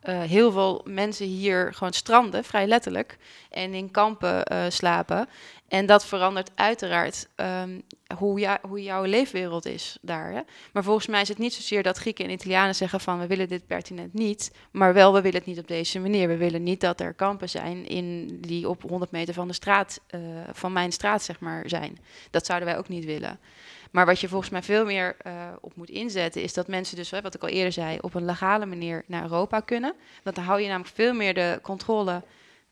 eh, heel veel mensen hier gewoon stranden, vrij letterlijk, en in kampen eh, slapen. En dat verandert uiteraard ehm, hoe, ja, hoe jouw leefwereld is daar. Hè? Maar volgens mij is het niet zozeer dat Grieken en Italianen zeggen van we willen dit pertinent niet, maar wel we willen het niet op deze manier. We willen niet dat er kampen zijn in, die op 100 meter van de straat, eh, van mijn straat zeg maar, zijn. Dat zouden wij ook niet willen. Maar wat je volgens mij veel meer eh, op moet inzetten, is dat mensen dus, wat ik al eerder zei, op een legale manier naar Europa kunnen. Want dan hou je namelijk veel meer de controle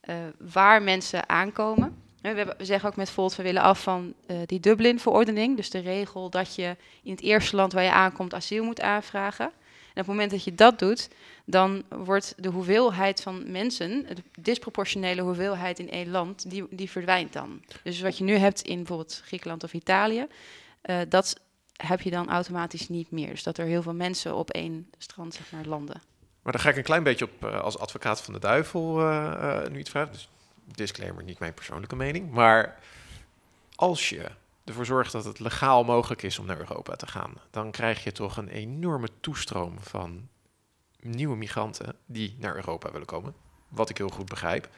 eh, waar mensen aankomen. We, we zeggen ook met Volt, we willen af van eh, die Dublin-verordening. Dus de regel dat je in het eerste land waar je aankomt asiel moet aanvragen. En op het moment dat je dat doet, dan wordt de hoeveelheid van mensen, de disproportionele hoeveelheid in één land, die, die verdwijnt dan. Dus wat je nu hebt in bijvoorbeeld Griekenland of Italië, eh, dat heb je dan automatisch niet meer. Dus dat er heel veel mensen op één strand zeg maar, landen. Maar daar ga ik een klein beetje op eh, als advocaat van de duivel eh, nu iets vragen. Dus disclaimer, niet mijn persoonlijke mening. Maar als je ervoor zorgt dat het legaal mogelijk is om naar Europa te gaan, dan krijg je toch een enorme toestroom van nieuwe migranten die naar Europa willen komen. Wat ik heel goed begrijp.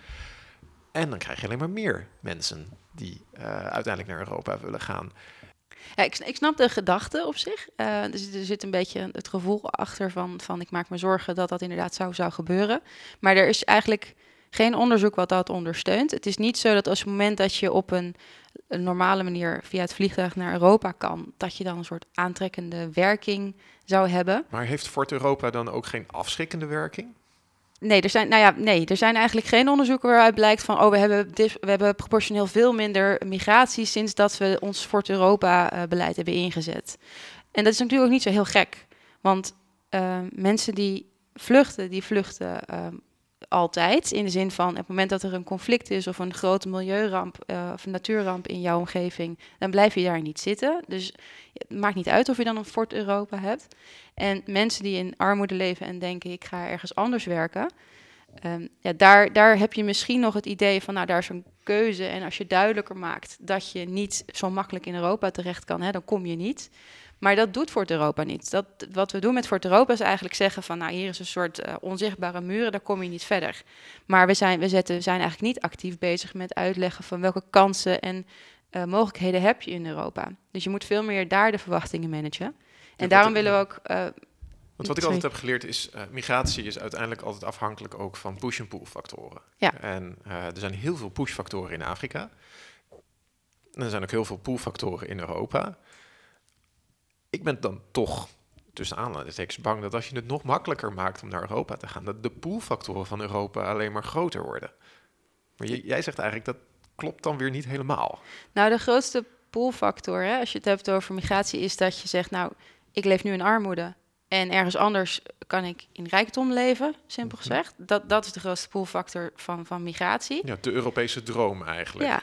En dan krijg je alleen maar meer mensen die uiteindelijk naar Europa willen gaan. Ik, ik snap de gedachte op zich. Eh, er, zit, er zit een beetje het gevoel achter van, van ik maak me zorgen dat dat inderdaad zou, zou gebeuren. Maar er is eigenlijk geen onderzoek wat dat ondersteunt. Het is niet zo dat als het moment dat je op een, een normale manier via het vliegtuig naar Europa kan, dat je dan een soort aantrekkende werking zou hebben. Maar heeft Fort Europa dan ook geen afschrikkende werking? Nee, er zijn, nou ja, nee, er zijn eigenlijk geen onderzoeken waaruit blijkt van, oh, we hebben, we hebben proportioneel veel minder migratie sinds dat we ons Fort Europa-beleid hebben ingezet. En dat is natuurlijk ook niet zo heel gek, want eh, mensen die vluchten, die vluchten ehm, altijd. In de zin van, op het moment dat er een conflict is of een grote milieuramp eh, of natuurramp in jouw omgeving, dan blijf je daar niet zitten. Dus het maakt niet uit of je dan een Fort Europa hebt. En mensen die in armoede leven en denken, ik ga ergens anders werken. ehm, ja, daar, daar heb je misschien nog het idee van, nou, daar is een keuze. En als je duidelijker maakt dat je niet zo makkelijk in Europa terecht kan, hè, dan kom je niet. Maar dat doet Fort Europa niet. Dat, wat we doen met Fort Europa is eigenlijk zeggen van, nou, hier is een soort eh, onzichtbare muren, daar kom je niet verder. Maar we zijn, we zetten, zijn eigenlijk niet actief bezig met uitleggen van welke kansen en eh, mogelijkheden heb je in Europa. Dus je moet veel meer daar de verwachtingen managen. En daarom willen we ook. eh, Want wat ik altijd heb geleerd is, migratie is uiteindelijk altijd afhankelijk ook van push- en pull-factoren. Ja. En er zijn heel veel push-factoren in Afrika. En er zijn ook heel veel pull-factoren in Europa. Ik ben dan toch, tussen aanhalingstekens, bang dat als je het nog makkelijker maakt om naar Europa te gaan, dat de pull-factoren van Europa alleen maar groter worden. Maar j- jij zegt eigenlijk dat klopt dan weer niet helemaal. Nou, de grootste pullfactor, hè, als je het hebt over migratie, is dat je zegt, nou, ik leef nu in armoede en ergens anders kan ik in rijkdom leven, simpel Mhm. gezegd. Dat, dat is de grootste poolfactor van, van migratie. Ja, de Europese droom eigenlijk. Ja.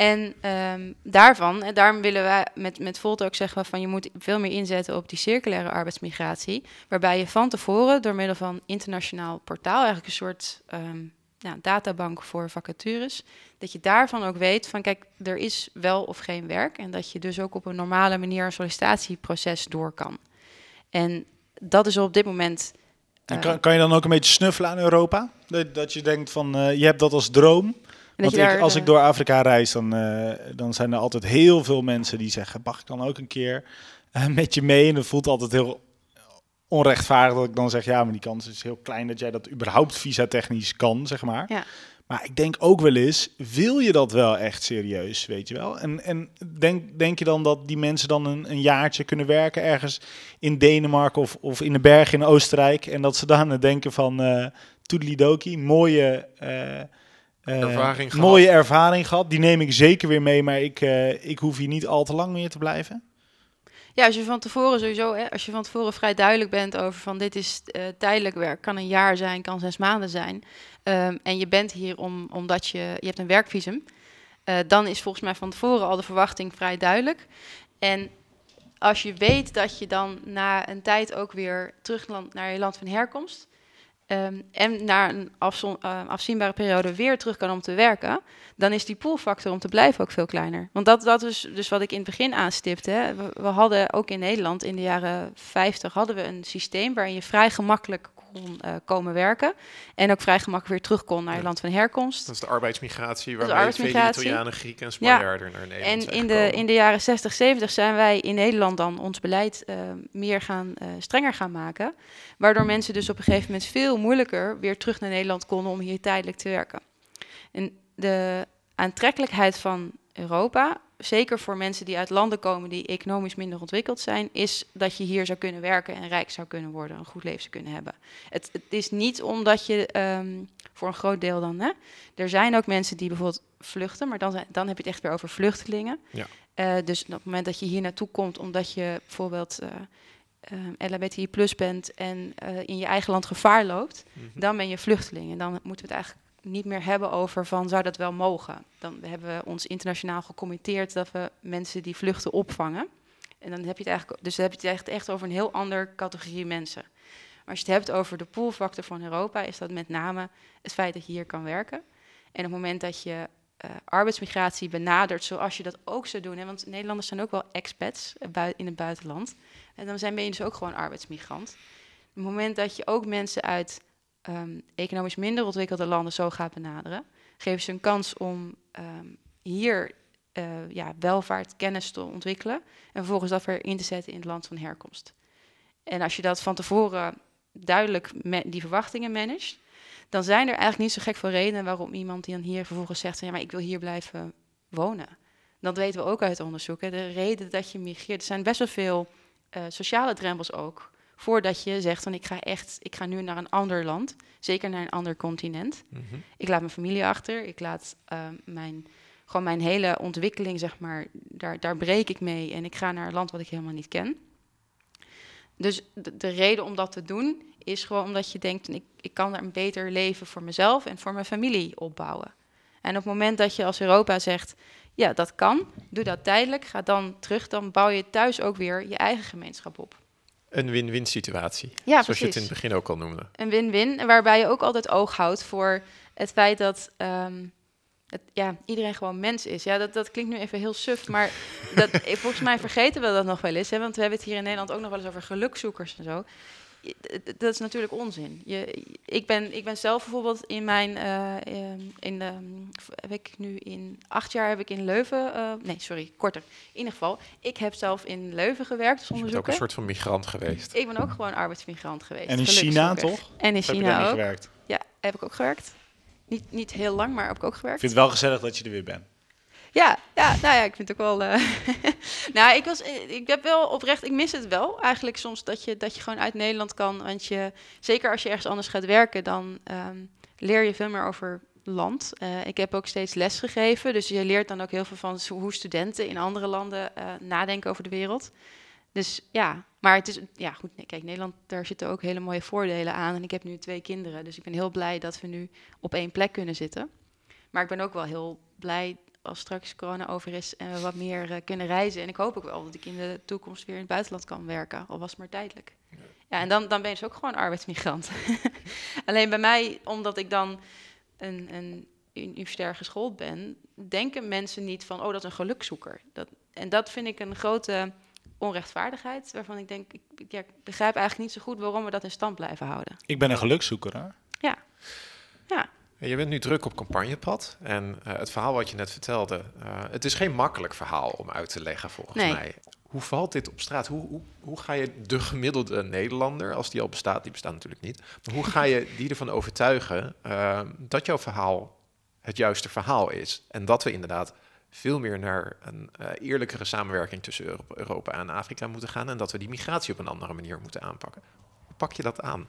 En ehm, daarvan, en daarom willen wij met, met Volt ook zeggen van je moet veel meer inzetten op die circulaire arbeidsmigratie. Waarbij je van tevoren door middel van internationaal portaal, eigenlijk een soort ehm, ja, databank voor vacatures, dat je daarvan ook weet van kijk, er is wel of geen werk. En dat je dus ook op een normale manier een sollicitatieproces door kan. En dat is op dit moment. En eh, kan, kan je dan ook een beetje snuffelen aan Europa? Dat, dat je denkt van, eh, je hebt dat als droom. Want ik, daar, als eh, ik door Afrika reis, dan, eh, dan zijn er altijd heel veel mensen die zeggen, mag ik dan ook een keer eh, met je mee? En dat voelt altijd heel onrechtvaardig dat ik dan zeg, ja, maar die kans is heel klein dat jij dat überhaupt visa-technisch kan, zeg maar. Ja. Maar ik denk ook wel eens, wil je dat wel echt serieus, weet je wel? En, en denk, denk je dan dat die mensen dan een, een jaartje kunnen werken ergens in Denemarken of, of in de bergen in Oostenrijk en dat ze dan denken van, eh toedelidoki, mooie... eh, eh, Ervaring gehad. mooie ervaring gehad. Die neem ik zeker weer mee, maar ik, eh, ik hoef hier niet al te lang meer te blijven. Ja, als je van tevoren sowieso, hè, als je van tevoren vrij duidelijk bent over van dit is eh, tijdelijk werk, kan een jaar zijn, kan zes maanden zijn. ehm, en je bent hier om, omdat je, je hebt een werkvisum. eh, dan is volgens mij van tevoren al de verwachting vrij duidelijk. En als je weet dat je dan na een tijd ook weer teruglandt naar je land van herkomst. Ehm, en na een afzon- eh, afzienbare periode weer terug kan om te werken, dan is die poolfactor om te blijven ook veel kleiner. Want dat, dat is dus wat ik in het begin aanstipte. We, we hadden ook in Nederland in de jaren 50 hadden we een systeem waarin je vrij gemakkelijk kon eh, komen werken. En ook vrij gemakkelijk weer terug kon naar Ja. land van herkomst. Dat is de arbeidsmigratie, waarmee arbeidsmigratie. Italianen, Grieken en Spanjaarden naar Nederland En in de, in de jaren 60, 70 zijn wij in Nederland dan ons beleid eh, meer gaan, eh, strenger gaan maken. Waardoor mensen dus op een gegeven moment veel moeilijker weer terug naar Nederland konden om hier tijdelijk te werken. En de aantrekkelijkheid van Europa, zeker voor mensen die uit landen komen die economisch minder ontwikkeld zijn, is dat je hier zou kunnen werken en rijk zou kunnen worden, een goed leven zou kunnen hebben. Het, het is niet omdat je, ehm, voor een groot deel dan, hè, er zijn ook mensen die bijvoorbeeld vluchten, maar dan, dan heb je het echt weer over vluchtelingen. Ja. Eh, dus op het moment dat je hier naartoe komt omdat je bijvoorbeeld eh eh, LHBTI plus bent en eh, in je eigen land gevaar loopt, Mhm. dan ben je vluchteling. En dan moeten we het eigenlijk niet meer hebben over van zou dat wel mogen. Dan hebben we ons internationaal gecommitteerd dat we mensen die vluchten opvangen. En dan heb je het eigenlijk, dus dan heb je het echt, over een heel ander categorie mensen. Maar als je het hebt over de poolfactor van Europa, is dat met name het feit dat je hier kan werken. En op het moment dat je eh, arbeidsmigratie benadert, zoals je dat ook zou doen, hè, want Nederlanders zijn ook wel expats eh, in het buitenland, en dan zijn, ben je dus ook gewoon arbeidsmigrant. Op het moment dat je ook mensen uit ehm, economisch minder ontwikkelde landen zo gaat benaderen, geven ze een kans om ehm, hier eh, ja, welvaart, kennis te ontwikkelen en vervolgens dat weer in te zetten in het land van herkomst. En als je dat van tevoren duidelijk die verwachtingen managt, dan zijn er eigenlijk niet zo gek veel redenen waarom iemand die dan hier vervolgens zegt, ja, maar ik wil hier blijven wonen. Dat weten we ook uit onderzoek. Hè. De reden dat je migreert, er zijn best wel veel eh, sociale drempels ook, voordat je zegt van ik ga echt, ik ga nu naar een ander land, zeker naar een ander continent. Mhm. Ik laat mijn familie achter. Ik laat eh, mijn, gewoon mijn hele ontwikkeling, zeg maar, daar, daar breek ik mee. En ik ga naar een land wat ik helemaal niet ken. Dus de, de reden om dat te doen is gewoon omdat je denkt, ik, ik kan daar een beter leven voor mezelf en voor mijn familie opbouwen. En op het moment dat je als Europa zegt, ja, dat kan, doe dat tijdelijk, ga dan terug, dan bouw je thuis ook weer je eigen gemeenschap op. Een win-win situatie. Ja, zoals je het in het begin ook al noemde. een win-win. Waarbij je ook altijd oog houdt voor het feit dat ehm, het, ja, iedereen gewoon mens is. Ja, dat, dat klinkt nu even heel suf, maar dat, volgens mij vergeten we dat nog wel eens. Hè, want we hebben het hier in Nederland ook nog wel eens over gelukzoekers en zo. Dat is natuurlijk onzin. Je, ik, ben, ik ben zelf bijvoorbeeld in mijn. eh, ehm, in de, heb ik nu in acht jaar heb ik in Leuven. eh, nee, sorry, korter. In ieder geval, ik heb zelf in Leuven gewerkt als Dus je bent ook een soort van migrant geweest. Ik ben ook gewoon arbeidsmigrant geweest. En in China toch? En in heb je China niet ook. gewerkt? Ja, heb ik ook gewerkt. Niet, niet heel lang, maar heb ik ook Ik gewerkt. vind het wel gezellig dat je er weer bent. Ja, ja, nou ja, ik vind het ook wel. eh, nou, ik was, eh, ik heb wel oprecht, ik mis het wel eigenlijk soms dat je, dat je gewoon uit Nederland kan. Want je, zeker als je ergens anders gaat werken, dan ehm, leer je veel meer over land. Eh, ik heb ook steeds les gegeven, dus je leert dan ook heel veel van hoe studenten in andere landen nadenken over de wereld. Dus ja, maar het is, ja goed, nee, kijk, Nederland, daar zitten ook hele mooie voordelen aan. En ik heb nu twee kinderen, dus ik ben heel blij dat we nu op één plek kunnen zitten. Maar ik ben ook wel heel blij als straks corona over is en we wat meer uh, kunnen reizen. En ik hoop ook wel dat ik in de toekomst weer in het buitenland kan werken, al was het maar tijdelijk. Ja, en dan, dan ben je dus ook gewoon arbeidsmigrant. Alleen bij mij, omdat ik dan een, een universitair geschoold ben, denken mensen niet van, oh, dat is een gelukzoeker. Dat, en dat vind ik een grote onrechtvaardigheid, waarvan ik denk, ik, ja, ik begrijp eigenlijk niet zo goed waarom we dat in stand blijven houden. Ik ben een gelukzoeker, hè? Ja. Ja. Je bent nu druk op campagnepad en uh, het verhaal wat je net vertelde, uh, het is geen makkelijk verhaal om uit te leggen volgens nee. mij. Hoe valt dit op straat? Hoe, hoe, hoe ga je de gemiddelde Nederlander, als die al bestaat, die bestaat natuurlijk niet, maar hoe ga je die ervan overtuigen uh, dat jouw verhaal het juiste verhaal is en dat we inderdaad veel meer naar een eerlijkere samenwerking tussen Europa en Afrika moeten gaan en dat we die migratie op een andere manier moeten aanpakken. Pak je dat aan?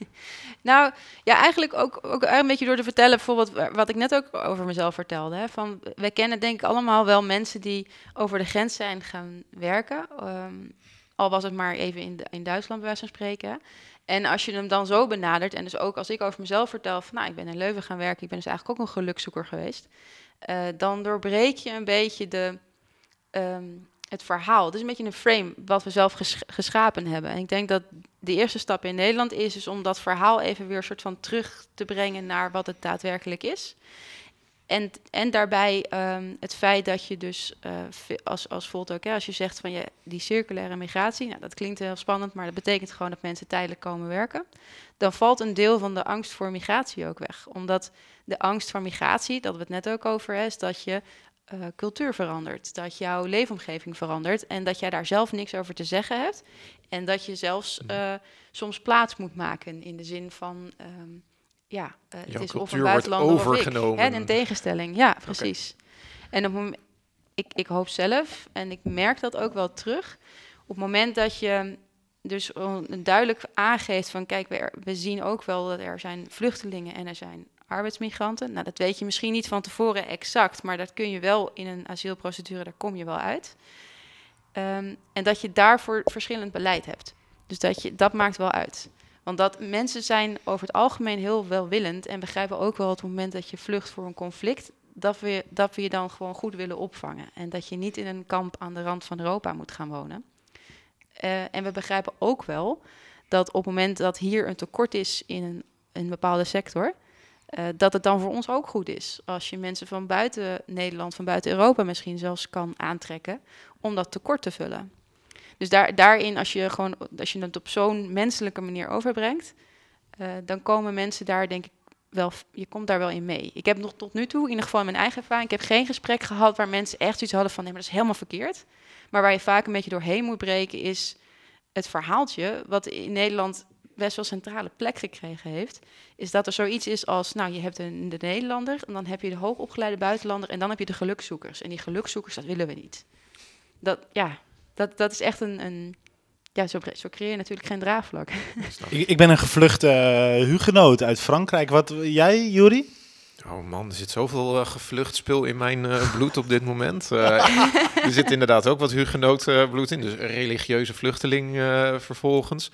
nou, ja, eigenlijk ook, ook een beetje door te vertellen, bijvoorbeeld wat ik net ook over mezelf vertelde. Hè, van, wij kennen denk ik allemaal wel mensen die over de grens zijn gaan werken. Um, al was het maar even in, in Duitsland bij wijze spreken. En als je hem dan zo benadert, en dus ook als ik over mezelf vertel van nou, ik ben in Leuven gaan werken, ik ben dus eigenlijk ook een gelukzoeker geweest. Uh, dan doorbreek je een beetje de, um, het verhaal. Is een beetje een frame wat we zelf ges geschapen hebben. En ik denk dat de eerste stap in Nederland is, is om dat verhaal even weer soort van terug te brengen naar wat het daadwerkelijk is. En, en daarbij um, het feit dat je dus, uh, als, als voelt ook, als je zegt van je, die circulaire migratie, nou, dat klinkt heel spannend, maar dat betekent gewoon dat mensen tijdelijk komen werken. Dan valt een deel van de angst voor migratie ook weg. Omdat de angst voor migratie, dat we het net ook over is, dat je uh, cultuur verandert, dat jouw leefomgeving verandert en dat jij daar zelf niks over te zeggen hebt. En dat je zelfs uh, soms plaats moet maken in de zin van. Um, ja, uh, het is of een buitenlander overgenomen. of ik. Hè, een tegenstelling, ja, precies. Okay. En op ik, ik hoop zelf, en ik merk dat ook wel terug, op het moment dat je dus duidelijk aangeeft van, kijk, we, we zien ook wel dat er zijn vluchtelingen en er zijn arbeidsmigranten. Nou, dat weet je misschien niet van tevoren exact, maar dat kun je wel in een asielprocedure, daar kom je wel uit. Um, en dat je daarvoor verschillend beleid hebt. Dus dat, je, dat maakt wel uit. Want dat mensen zijn over het algemeen heel welwillend en begrijpen ook wel het moment dat je vlucht voor een conflict, dat we, dat we je dan gewoon goed willen opvangen. En dat je niet in een kamp aan de rand van Europa moet gaan wonen. Uh, en we begrijpen ook wel dat op het moment dat hier een tekort is in een, een bepaalde sector, uh, dat het dan voor ons ook goed is. Als je mensen van buiten Nederland, van buiten Europa misschien zelfs kan aantrekken om dat tekort te vullen. Dus daar, daarin, als je, gewoon, als je het op zo'n menselijke manier overbrengt, uh, dan komen mensen daar denk ik wel, je komt daar wel in mee. Ik heb nog tot nu toe, in ieder geval in mijn eigen ervaring, ik heb geen gesprek gehad waar mensen echt zoiets hadden van nee, maar dat is helemaal verkeerd. Maar waar je vaak een beetje doorheen moet breken is het verhaaltje, wat in Nederland best wel centrale plek gekregen heeft, is dat er zoiets is als, nou, je hebt een, de Nederlander, en dan heb je de hoogopgeleide buitenlander, en dan heb je de gelukzoekers. En die gelukzoekers, dat willen we niet. Dat, ja, dat, dat is echt een, een ja, zo, zo creëer je natuurlijk geen draagvlak. ik, ik ben een gevluchte uh, hugenoot uit Frankrijk. Wat jij, Juri? Oh man, er zit zoveel uh, gevlucht spul in mijn uh, bloed op dit moment. Uh, er zit inderdaad ook wat hugenoot bloed in, dus religieuze vluchteling vervolgens.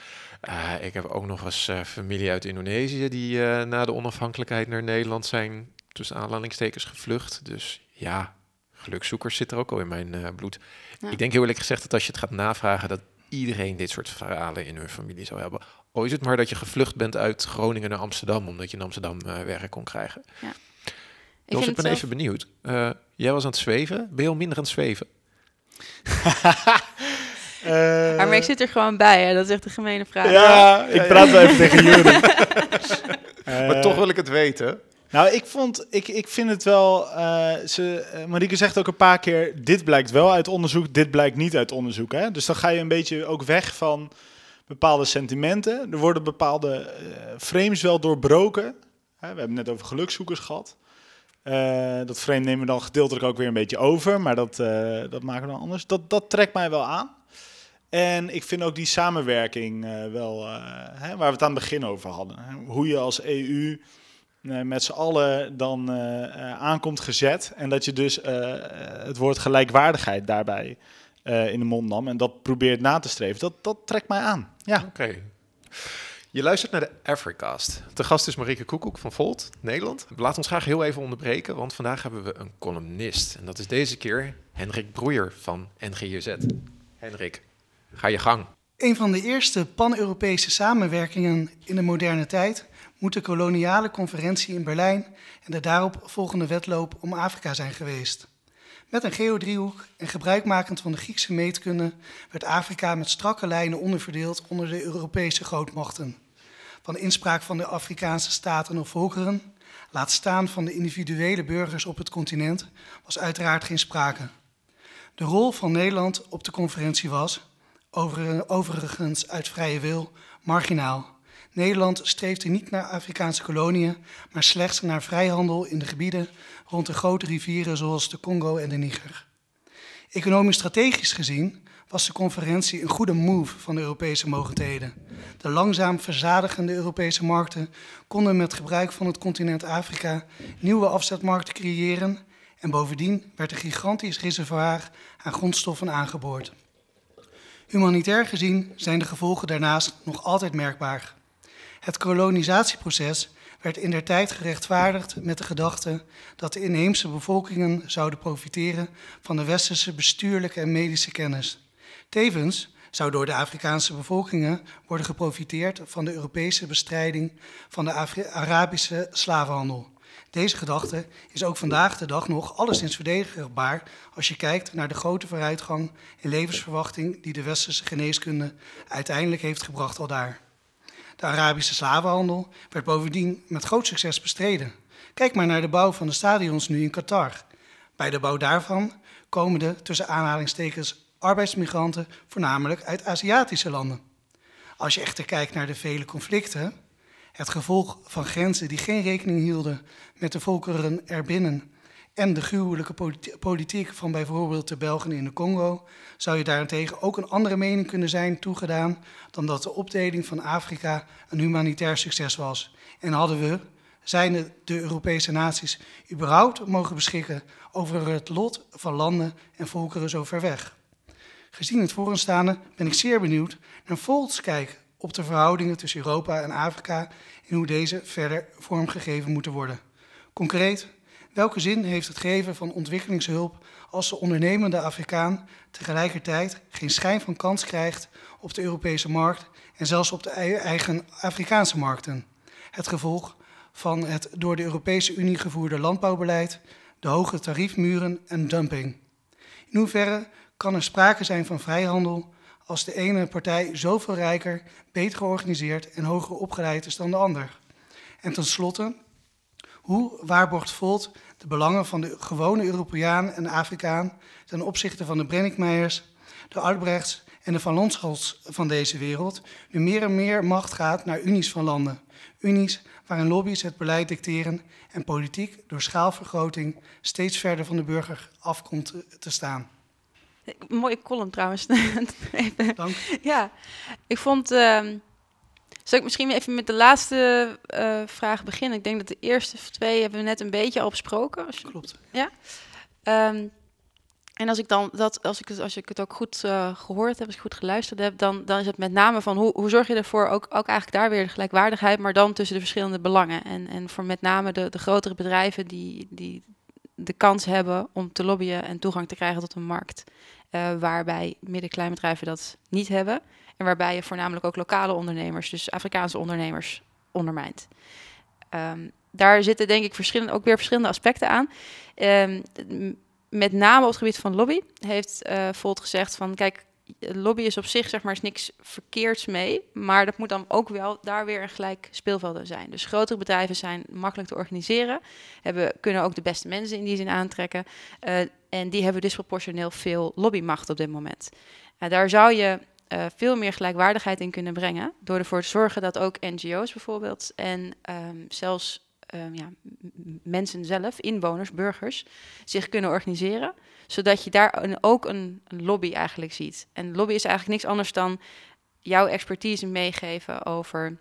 ik heb ook nog eens familie uit Indonesië die na de onafhankelijkheid naar Nederland zijn tussen aanhalingstekens gevlucht. Dus ja, gelukzoekers zit er ook al in mijn bloed. Ja. Ik denk heel eerlijk gezegd dat als je het gaat navragen, dat iedereen dit soort verhalen in hun familie zou hebben. Al is het maar dat je gevlucht bent uit Groningen naar Amsterdam, omdat je in Amsterdam uh, werk kon krijgen. Ja. Ik, Jos, ik ben zelf... even benieuwd. Uh, jij was aan het zweven. Ben je al minder aan het zweven? Uh, maar ik zit er gewoon bij, hè? dat is echt een gemene vraag. Ja, ik praat wel even tegen jullie. maar toch wil ik het weten. Nou, ik, vond, ik, ik vind het wel. Uh, ze, Marieke zegt ook een paar keer: dit blijkt wel uit onderzoek, dit blijkt niet uit onderzoek. Hè? Dus dan ga je een beetje ook weg van bepaalde sentimenten. Er worden bepaalde uh, frames wel doorbroken. We hebben het net over gelukzoekers gehad. dat frame nemen we dan gedeeltelijk ook weer een beetje over, maar dat, dat maken we dan anders. Dat, dat trekt mij wel aan. En ik vind ook die samenwerking wel, hè, waar we het aan het begin over hadden. Hoe je als EU met z'n allen dan aankomt gezet. En dat je dus het woord gelijkwaardigheid daarbij in de mond nam en dat probeert na te streven, dat, dat trekt mij aan. Ja. Oké. Je luistert naar de Africast. De gast is Marieke Koekoek van Volt, Nederland. Laat ons graag heel even onderbreken, want vandaag hebben we een columnist. En dat is deze keer Henrik Broeier van NGJZ. Henrik, ga je gang. Een van de eerste pan-Europese samenwerkingen in de moderne tijd moet de koloniale conferentie in Berlijn en de daarop volgende wedloop om Afrika zijn geweest. Met een geodriehoek en gebruikmakend van de Griekse meetkunde werd Afrika met strakke lijnen onderverdeeld onder de Europese grootmachten. Van inspraak van de Afrikaanse staten of volkeren, laat staan van de individuele burgers op het continent, was uiteraard geen sprake. De rol van Nederland op de conferentie was, overigens uit vrije wil, marginaal. Nederland streefde niet naar Afrikaanse koloniën, maar slechts naar vrijhandel in de gebieden rond de grote rivieren zoals de Congo en de Niger. Economisch strategisch gezien was de conferentie een goede move van de Europese mogendheden. De langzaam verzadigende Europese markten konden met gebruik van het continent Afrika nieuwe afzetmarkten creëren en bovendien werd een gigantisch reservoir aan grondstoffen aangeboord. Humanitair gezien zijn de gevolgen daarnaast nog altijd merkbaar. Het kolonisatieproces werd in der tijd gerechtvaardigd met de gedachte dat de inheemse bevolkingen zouden profiteren van de westerse bestuurlijke en medische kennis. Tevens zou door de Afrikaanse bevolkingen worden geprofiteerd van de Europese bestrijding van de Arabische slavenhandel. Deze gedachte is ook vandaag de dag nog alleszins verdedigbaar als je kijkt naar de grote vooruitgang in levensverwachting die de westerse geneeskunde uiteindelijk heeft gebracht al daar. De Arabische slavenhandel werd bovendien met groot succes bestreden. Kijk maar naar de bouw van de stadions nu in Qatar. Bij de bouw daarvan komen de tussen aanhalingstekens arbeidsmigranten voornamelijk uit Aziatische landen. Als je echter kijkt naar de vele conflicten, het gevolg van grenzen die geen rekening hielden met de volkeren erbinnen en de gruwelijke politiek van bijvoorbeeld de Belgen in de Congo, zou je daarentegen ook een andere mening kunnen zijn toegedaan dan dat de opdeling van Afrika een humanitair succes was. En hadden we, zijn de Europese naties, überhaupt mogen beschikken over het lot van landen en volkeren zo ver weg. Gezien het vooraanstaande ben ik zeer benieuwd naar Volts kijk op de verhoudingen tussen Europa en Afrika en hoe deze verder vormgegeven moeten worden. Concreet, welke zin heeft het geven van ontwikkelingshulp als de ondernemende Afrikaan tegelijkertijd geen schijn van kans krijgt op de Europese markt en zelfs op de eigen Afrikaanse markten? Het gevolg van het door de Europese Unie gevoerde landbouwbeleid, de hoge tariefmuren en dumping. In hoeverre kan er sprake zijn van vrijhandel als de ene partij zoveel rijker, beter georganiseerd en hoger opgeleid is dan de ander? En tenslotte, hoe waarborgt Volt de belangen van de gewone Europeaan en Afrikaan ten opzichte van de Brenninkmeijers, de Albrechts en de Van Lonschals van deze wereld, nu meer en meer macht gaat naar unies van landen? Unies waarin lobby's het beleid dicteren en politiek door schaalvergroting steeds verder van de burger afkomt te staan. Mooie column trouwens. Dank. Ja, ik vond. Uh, zal ik misschien even met de laatste uh, vraag beginnen? Ik denk dat de eerste twee hebben we net een beetje al besproken. Als je, Klopt. Ja. Um, en als ik dan dat, als ik, als ik het ook goed uh, gehoord heb, als ik goed geluisterd heb, dan, dan is het met name van hoe, hoe zorg je ervoor ook, ook eigenlijk daar weer de gelijkwaardigheid, maar dan tussen de verschillende belangen. En, en voor met name de, de grotere bedrijven die, die de kans hebben om te lobbyen en toegang te krijgen tot een markt. Uh, waarbij midden-kleinbedrijven dat niet hebben. En waarbij je voornamelijk ook lokale ondernemers, dus Afrikaanse ondernemers, ondermijnt. Um, daar zitten denk ik verschillende, ook weer verschillende aspecten aan. Um, met name op het gebied van lobby heeft uh, Volt gezegd van kijk, lobby is op zich zeg maar is niks verkeerds mee, maar dat moet dan ook wel daar weer een gelijk speelveld zijn. Dus grotere bedrijven zijn makkelijk te organiseren, hebben, kunnen ook de beste mensen in die zin aantrekken uh, en die hebben disproportioneel veel lobbymacht op dit moment. Uh, daar zou je uh, veel meer gelijkwaardigheid in kunnen brengen door ervoor te zorgen dat ook NGO's bijvoorbeeld en um, zelfs um, ja, mensen zelf, inwoners, burgers, zich kunnen organiseren. Zodat je daar ook een, lobby eigenlijk ziet. En lobby is eigenlijk niks anders dan jouw expertise meegeven over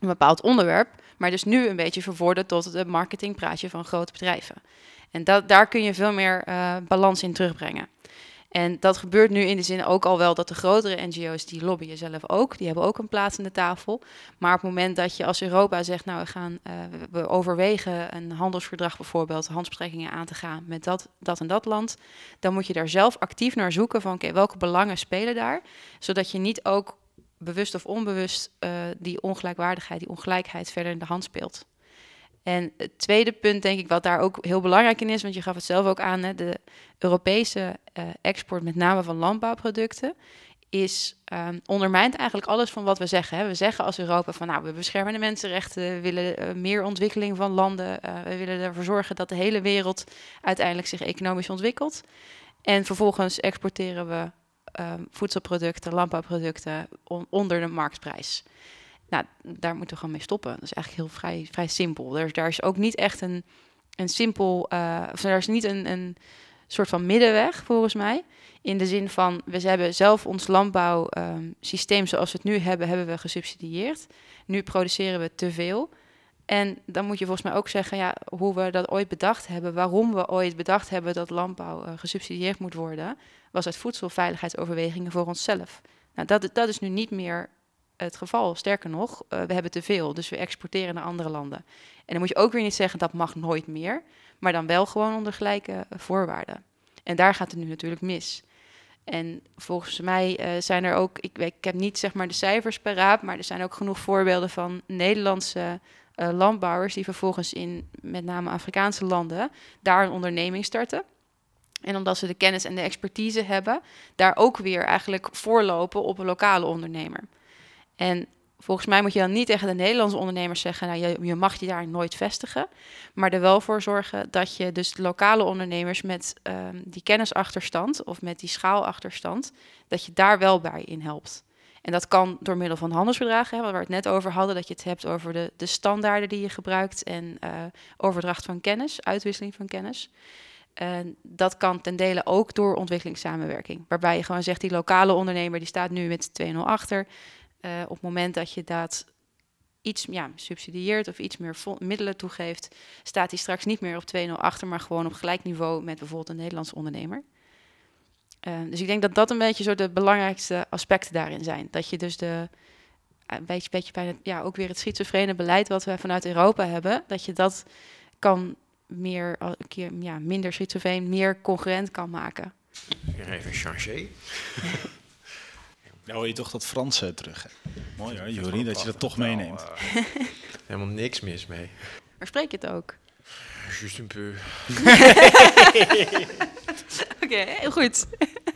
een bepaald onderwerp. Maar dus nu een beetje verwoorden tot het marketingpraatje van grote bedrijven. En dat, daar kun je veel meer uh, balans in terugbrengen. En dat gebeurt nu in de zin ook al wel dat de grotere NGO's die lobbyen zelf ook, die hebben ook een plaats aan de tafel. Maar op het moment dat je als Europa zegt, nou we gaan, uh, we overwegen een handelsverdrag bijvoorbeeld, handelsbetrekkingen aan te gaan met dat, dat en dat land, dan moet je daar zelf actief naar zoeken van oké, welke belangen spelen daar, zodat je niet ook bewust of onbewust uh, die ongelijkwaardigheid, die ongelijkheid verder in de hand speelt. En het tweede punt, denk ik, wat daar ook heel belangrijk in is, want je gaf het zelf ook aan, hè, de Europese uh, export, met name van landbouwproducten, is um, ondermijnt eigenlijk alles van wat we zeggen. Hè. We zeggen als Europa van nou, we beschermen de mensenrechten, we willen uh, meer ontwikkeling van landen, uh, we willen ervoor zorgen dat de hele wereld uiteindelijk zich economisch ontwikkelt. En vervolgens exporteren we um, voedselproducten, landbouwproducten on onder de marktprijs. Nou, daar moeten we gewoon mee stoppen. Dat is eigenlijk heel vrij, vrij simpel. Er, daar is ook niet echt een, een simpel, uh, of er is niet een, een soort van middenweg volgens mij. In de zin van, we hebben zelf ons landbouwsysteem um, zoals we het nu hebben, hebben we gesubsidieerd. Nu produceren we te veel. En dan moet je volgens mij ook zeggen, ja, hoe we dat ooit bedacht hebben, waarom we ooit bedacht hebben dat landbouw uh, gesubsidieerd moet worden, was uit voedselveiligheidsoverwegingen voor onszelf. Nou, dat, dat is nu niet meer het geval. Sterker nog, uh, we hebben te veel, dus we exporteren naar andere landen. En dan moet je ook weer niet zeggen dat mag nooit meer, maar dan wel gewoon onder gelijke uh, voorwaarden. En daar gaat het nu natuurlijk mis. En volgens mij uh, zijn er ook, ik, ik heb niet zeg maar de cijfers paraat, maar er zijn ook genoeg voorbeelden van Nederlandse landbouwers die vervolgens in met name Afrikaanse landen daar een onderneming starten. En omdat ze de kennis en de expertise hebben, daar ook weer eigenlijk voorlopen op een lokale ondernemer. En volgens mij moet je dan niet tegen de Nederlandse ondernemers zeggen, nou, je, mag je daar nooit vestigen, maar er wel voor zorgen dat je dus lokale ondernemers met um, die kennisachterstand of met die schaalachterstand, dat je daar wel bij in helpt. En dat kan door middel van handelsverdragen, hè, waar we het net over hadden, dat je het hebt over de, de standaarden die je gebruikt en uh, overdracht van kennis, uitwisseling van kennis. En dat kan ten dele ook door ontwikkelingssamenwerking. Waarbij je gewoon zegt, die lokale ondernemer die staat nu met 2-0 achter. Uh, op het moment dat je dat iets ja, subsidieert of iets meer middelen toegeeft, staat hij straks niet meer op 2-0 achter, maar gewoon op gelijk niveau met bijvoorbeeld een Nederlandse ondernemer. Uh, dus ik denk dat dat een beetje zo de belangrijkste aspecten daarin zijn. Dat je dus de, een beetje, beetje bij het, ja, ook weer het schizofrene beleid wat we vanuit Europa hebben, dat je dat kan meer, een keer, ja, minder schizofreen, meer congruent kan maken. Even changer. Nou hoor je toch dat Franse terug. Hè? Mooi hoor, Jori, dat je dat toch meeneemt. Uh, helemaal niks mis mee. Maar spreek je het ook? Just een peu. Oké, okay, heel goed.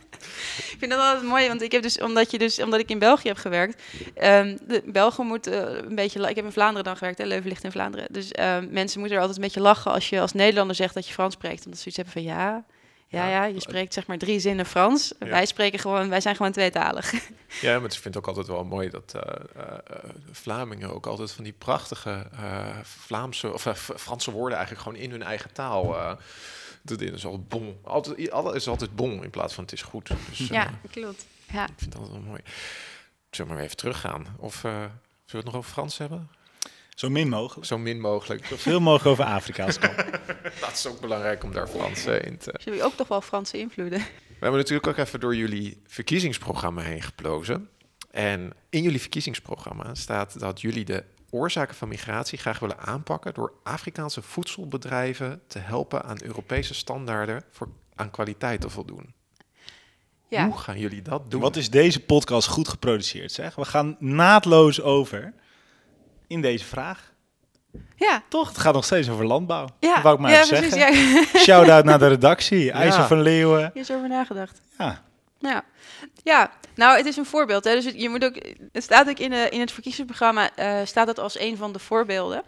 ik vind dat altijd mooi, want ik heb dus, omdat, je dus, omdat ik in België heb gewerkt, um, de Belgen moeten uh, een beetje, ik heb in Vlaanderen dan gewerkt, hè, Leuven ligt in Vlaanderen, dus um, mensen moeten er altijd een beetje lachen als je als Nederlander zegt dat je Frans spreekt, omdat ze zoiets hebben van ja, ja, ja, je spreekt zeg maar drie zinnen Frans. Ja. Wij spreken gewoon, wij zijn gewoon tweetalig. Ja, maar ik vind het ook altijd wel mooi dat uh, uh, Vlamingen ook altijd van die prachtige uh, Vlaamse of Franse woorden eigenlijk gewoon in hun eigen taal. dat is altijd bon. Altijd, alles is altijd bon in plaats van het is goed. Dus, ja, klopt. Ja. Ik vind dat altijd wel mooi. Zullen we maar even teruggaan? Of zullen we het nog over Frans hebben? Zo min mogelijk. Zo min mogelijk. Zoveel mogelijk over Afrika als kan. dat is ook belangrijk om daar Frans in te... Jullie ook toch wel Franse invloeden? We hebben natuurlijk ook even door jullie verkiezingsprogramma heen geplozen. En in jullie verkiezingsprogramma staat dat jullie de oorzaken van migratie graag willen aanpakken door Afrikaanse voedselbedrijven te helpen aan Europese standaarden voor aan kwaliteit te voldoen. Ja. Hoe gaan jullie dat doen? Wat is deze podcast goed geproduceerd, zeg? We gaan naadloos over in deze vraag. Ja. Toch? Het gaat nog steeds over landbouw. Ja, dat wou ik maar ja, even precies, zeggen. Ja. Shout-out naar de redactie. IJzer van Leeuwen. Hier is over nagedacht. Ja. Ja. ja, nou, het is een voorbeeld. Hè. Dus het, je moet ook, het staat ook in, de, in het verkiezingsprogramma, eh, staat het als een van de voorbeelden.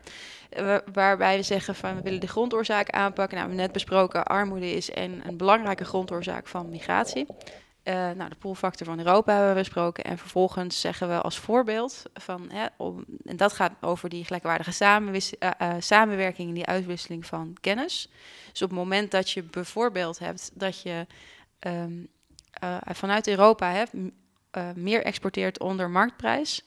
eh, wa- waarbij we zeggen van we willen de grondoorzaken aanpakken. Nou, we hebben net besproken, armoede is een, een belangrijke grondoorzaak van migratie. Eh, nou, de poolfactor van Europa hebben we besproken. En vervolgens zeggen we als voorbeeld van, hè, en dat gaat over die gelijkwaardige eh, eh, samenwerking en die uitwisseling van kennis. Dus op het moment dat je bijvoorbeeld hebt dat je ehm, eh, vanuit Europa hè, meer exporteert onder marktprijs,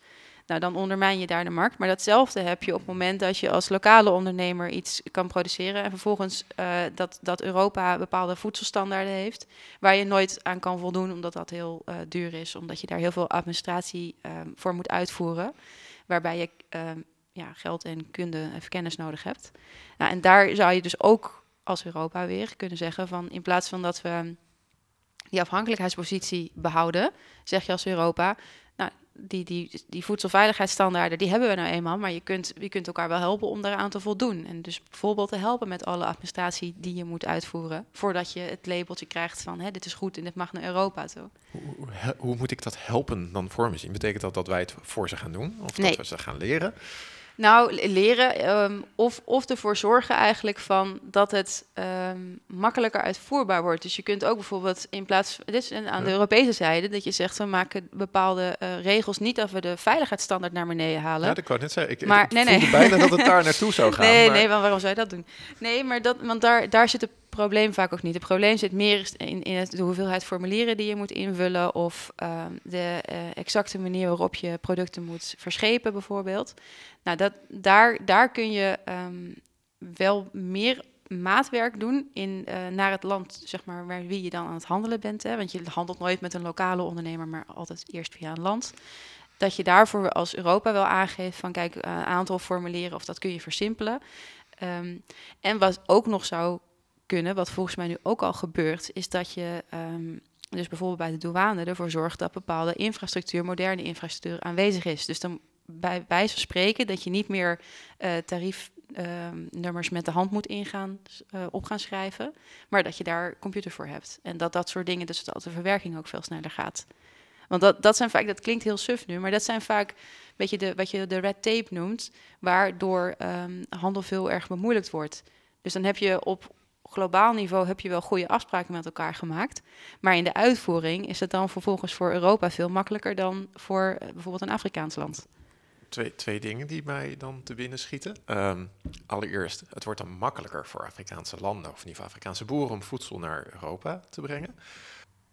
Nou, dan ondermijn je daar de markt. Maar datzelfde heb je op het moment dat je als lokale ondernemer iets kan produceren en vervolgens uh, dat, dat Europa bepaalde voedselstandaarden heeft, waar je nooit aan kan voldoen, omdat dat heel uh, duur is, omdat je daar heel veel administratie uh, voor moet uitvoeren, waarbij je ja, geld en kunde en kennis nodig hebt. Nou, en daar zou je dus ook als Europa weer kunnen zeggen van in plaats van dat we die afhankelijkheidspositie behouden, zeg je als Europa, die, die, die voedselveiligheidsstandaarden, die hebben we nou eenmaal, maar je kunt, je kunt elkaar wel helpen om daaraan te voldoen. En dus bijvoorbeeld te helpen met alle administratie die je moet uitvoeren, voordat je het labeltje krijgt van hè, dit is goed en dit mag naar Europa toe. Hoe, hoe, moet ik dat helpen dan voor me zien? Betekent dat dat wij het voor ze gaan doen? Of nee. dat we ze gaan leren? Nou, leren um, of, of ervoor zorgen eigenlijk van dat het um, makkelijker uitvoerbaar wordt. Dus je kunt ook bijvoorbeeld in plaats dit is aan de Europese zijde, dat je zegt we maken bepaalde uh, regels niet dat we de veiligheidsstandaard naar beneden halen. Ja, dat kan net zeggen. Ik, maar, ik nee, nee. bijna dat het daar naartoe zou gaan. Nee, maar... nee, want waarom zou je dat doen? Nee, maar dat, want daar, daar zit het probleem vaak ook niet. Het probleem zit meer in, in het, de hoeveelheid formulieren die je moet invullen of um, de uh, exacte manier waarop je producten moet verschepen, bijvoorbeeld. Nou, dat, daar, daar kun je um, wel meer maatwerk doen in, uh, naar het land, zeg maar, waar wie je dan aan het handelen bent. Hè? Want je handelt nooit met een lokale ondernemer, maar altijd eerst via een land. Dat je daarvoor als Europa wel aangeeft van kijk, een uh, aantal formulieren of dat kun je versimpelen. Um, en wat ook nog zou kunnen, wat volgens mij nu ook al gebeurt, is dat je um, dus bijvoorbeeld bij de douane ervoor zorgt dat bepaalde infrastructuur, moderne infrastructuur aanwezig is. Dus dan bij wijze van spreken dat je niet meer uh, tariefnummers uh, met de hand moet ingaan, uh, op gaan schrijven, maar dat je daar computer voor hebt. En dat dat soort dingen, dus dat de verwerking ook veel sneller gaat. Want dat, dat zijn vaak, dat klinkt heel suf nu, maar dat zijn vaak beetje de, wat je de red tape noemt, waardoor um, handel veel erg bemoeilijkt wordt. Dus dan heb je op globaal niveau heb je wel goede afspraken met elkaar gemaakt. Maar in de uitvoering is het dan vervolgens voor Europa veel makkelijker dan voor uh, bijvoorbeeld een Afrikaans land. Twee, twee dingen die mij dan te binnen schieten. Um, allereerst, het wordt dan makkelijker voor Afrikaanse landen, of in ieder Afrikaanse boeren, om voedsel naar Europa te brengen.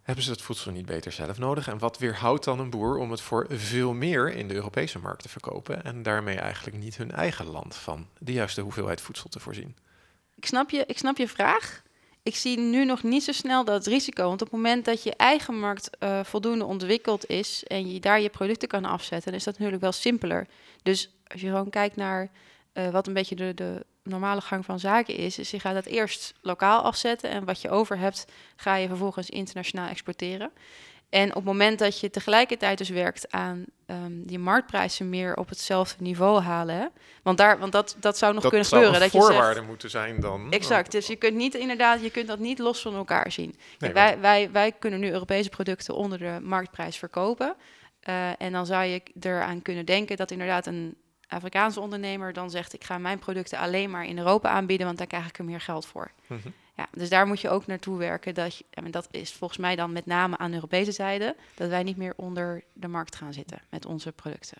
Hebben ze het voedsel niet beter zelf nodig? En wat weerhoudt dan een boer om het voor veel meer in de Europese markt te verkopen en daarmee eigenlijk niet hun eigen land van de juiste hoeveelheid voedsel te voorzien? Ik snap je, ik snap je vraag. Ik zie nu nog niet zo snel dat risico. Want op het moment dat je eigen markt uh, voldoende ontwikkeld is en je daar je producten kan afzetten, is dat natuurlijk wel simpeler. Dus als je gewoon kijkt naar uh, wat een beetje de, de normale gang van zaken is, is je gaat dat eerst lokaal afzetten en wat je over hebt, ga je vervolgens internationaal exporteren. En op het moment dat je tegelijkertijd dus werkt aan um, die marktprijzen meer op hetzelfde niveau halen. Hè? Want, daar, want dat, dat zou nog dat kunnen zou gebeuren. Dat je voorwaarde zegt, moeten zijn dan. Exact. Dus je kunt niet inderdaad, je kunt dat niet los van elkaar zien. Nee, wij, want- wij, wij kunnen nu Europese producten onder de marktprijs verkopen. Uh, en dan zou je eraan kunnen denken dat inderdaad een Afrikaanse ondernemer dan zegt: Ik ga mijn producten alleen maar in Europa aanbieden, want daar krijg ik er meer geld voor. Mhm. Ja, dus daar moet je ook naartoe werken. Dat je, en dat is volgens mij dan met name aan de Europese zijde, dat wij niet meer onder de markt gaan zitten met onze producten.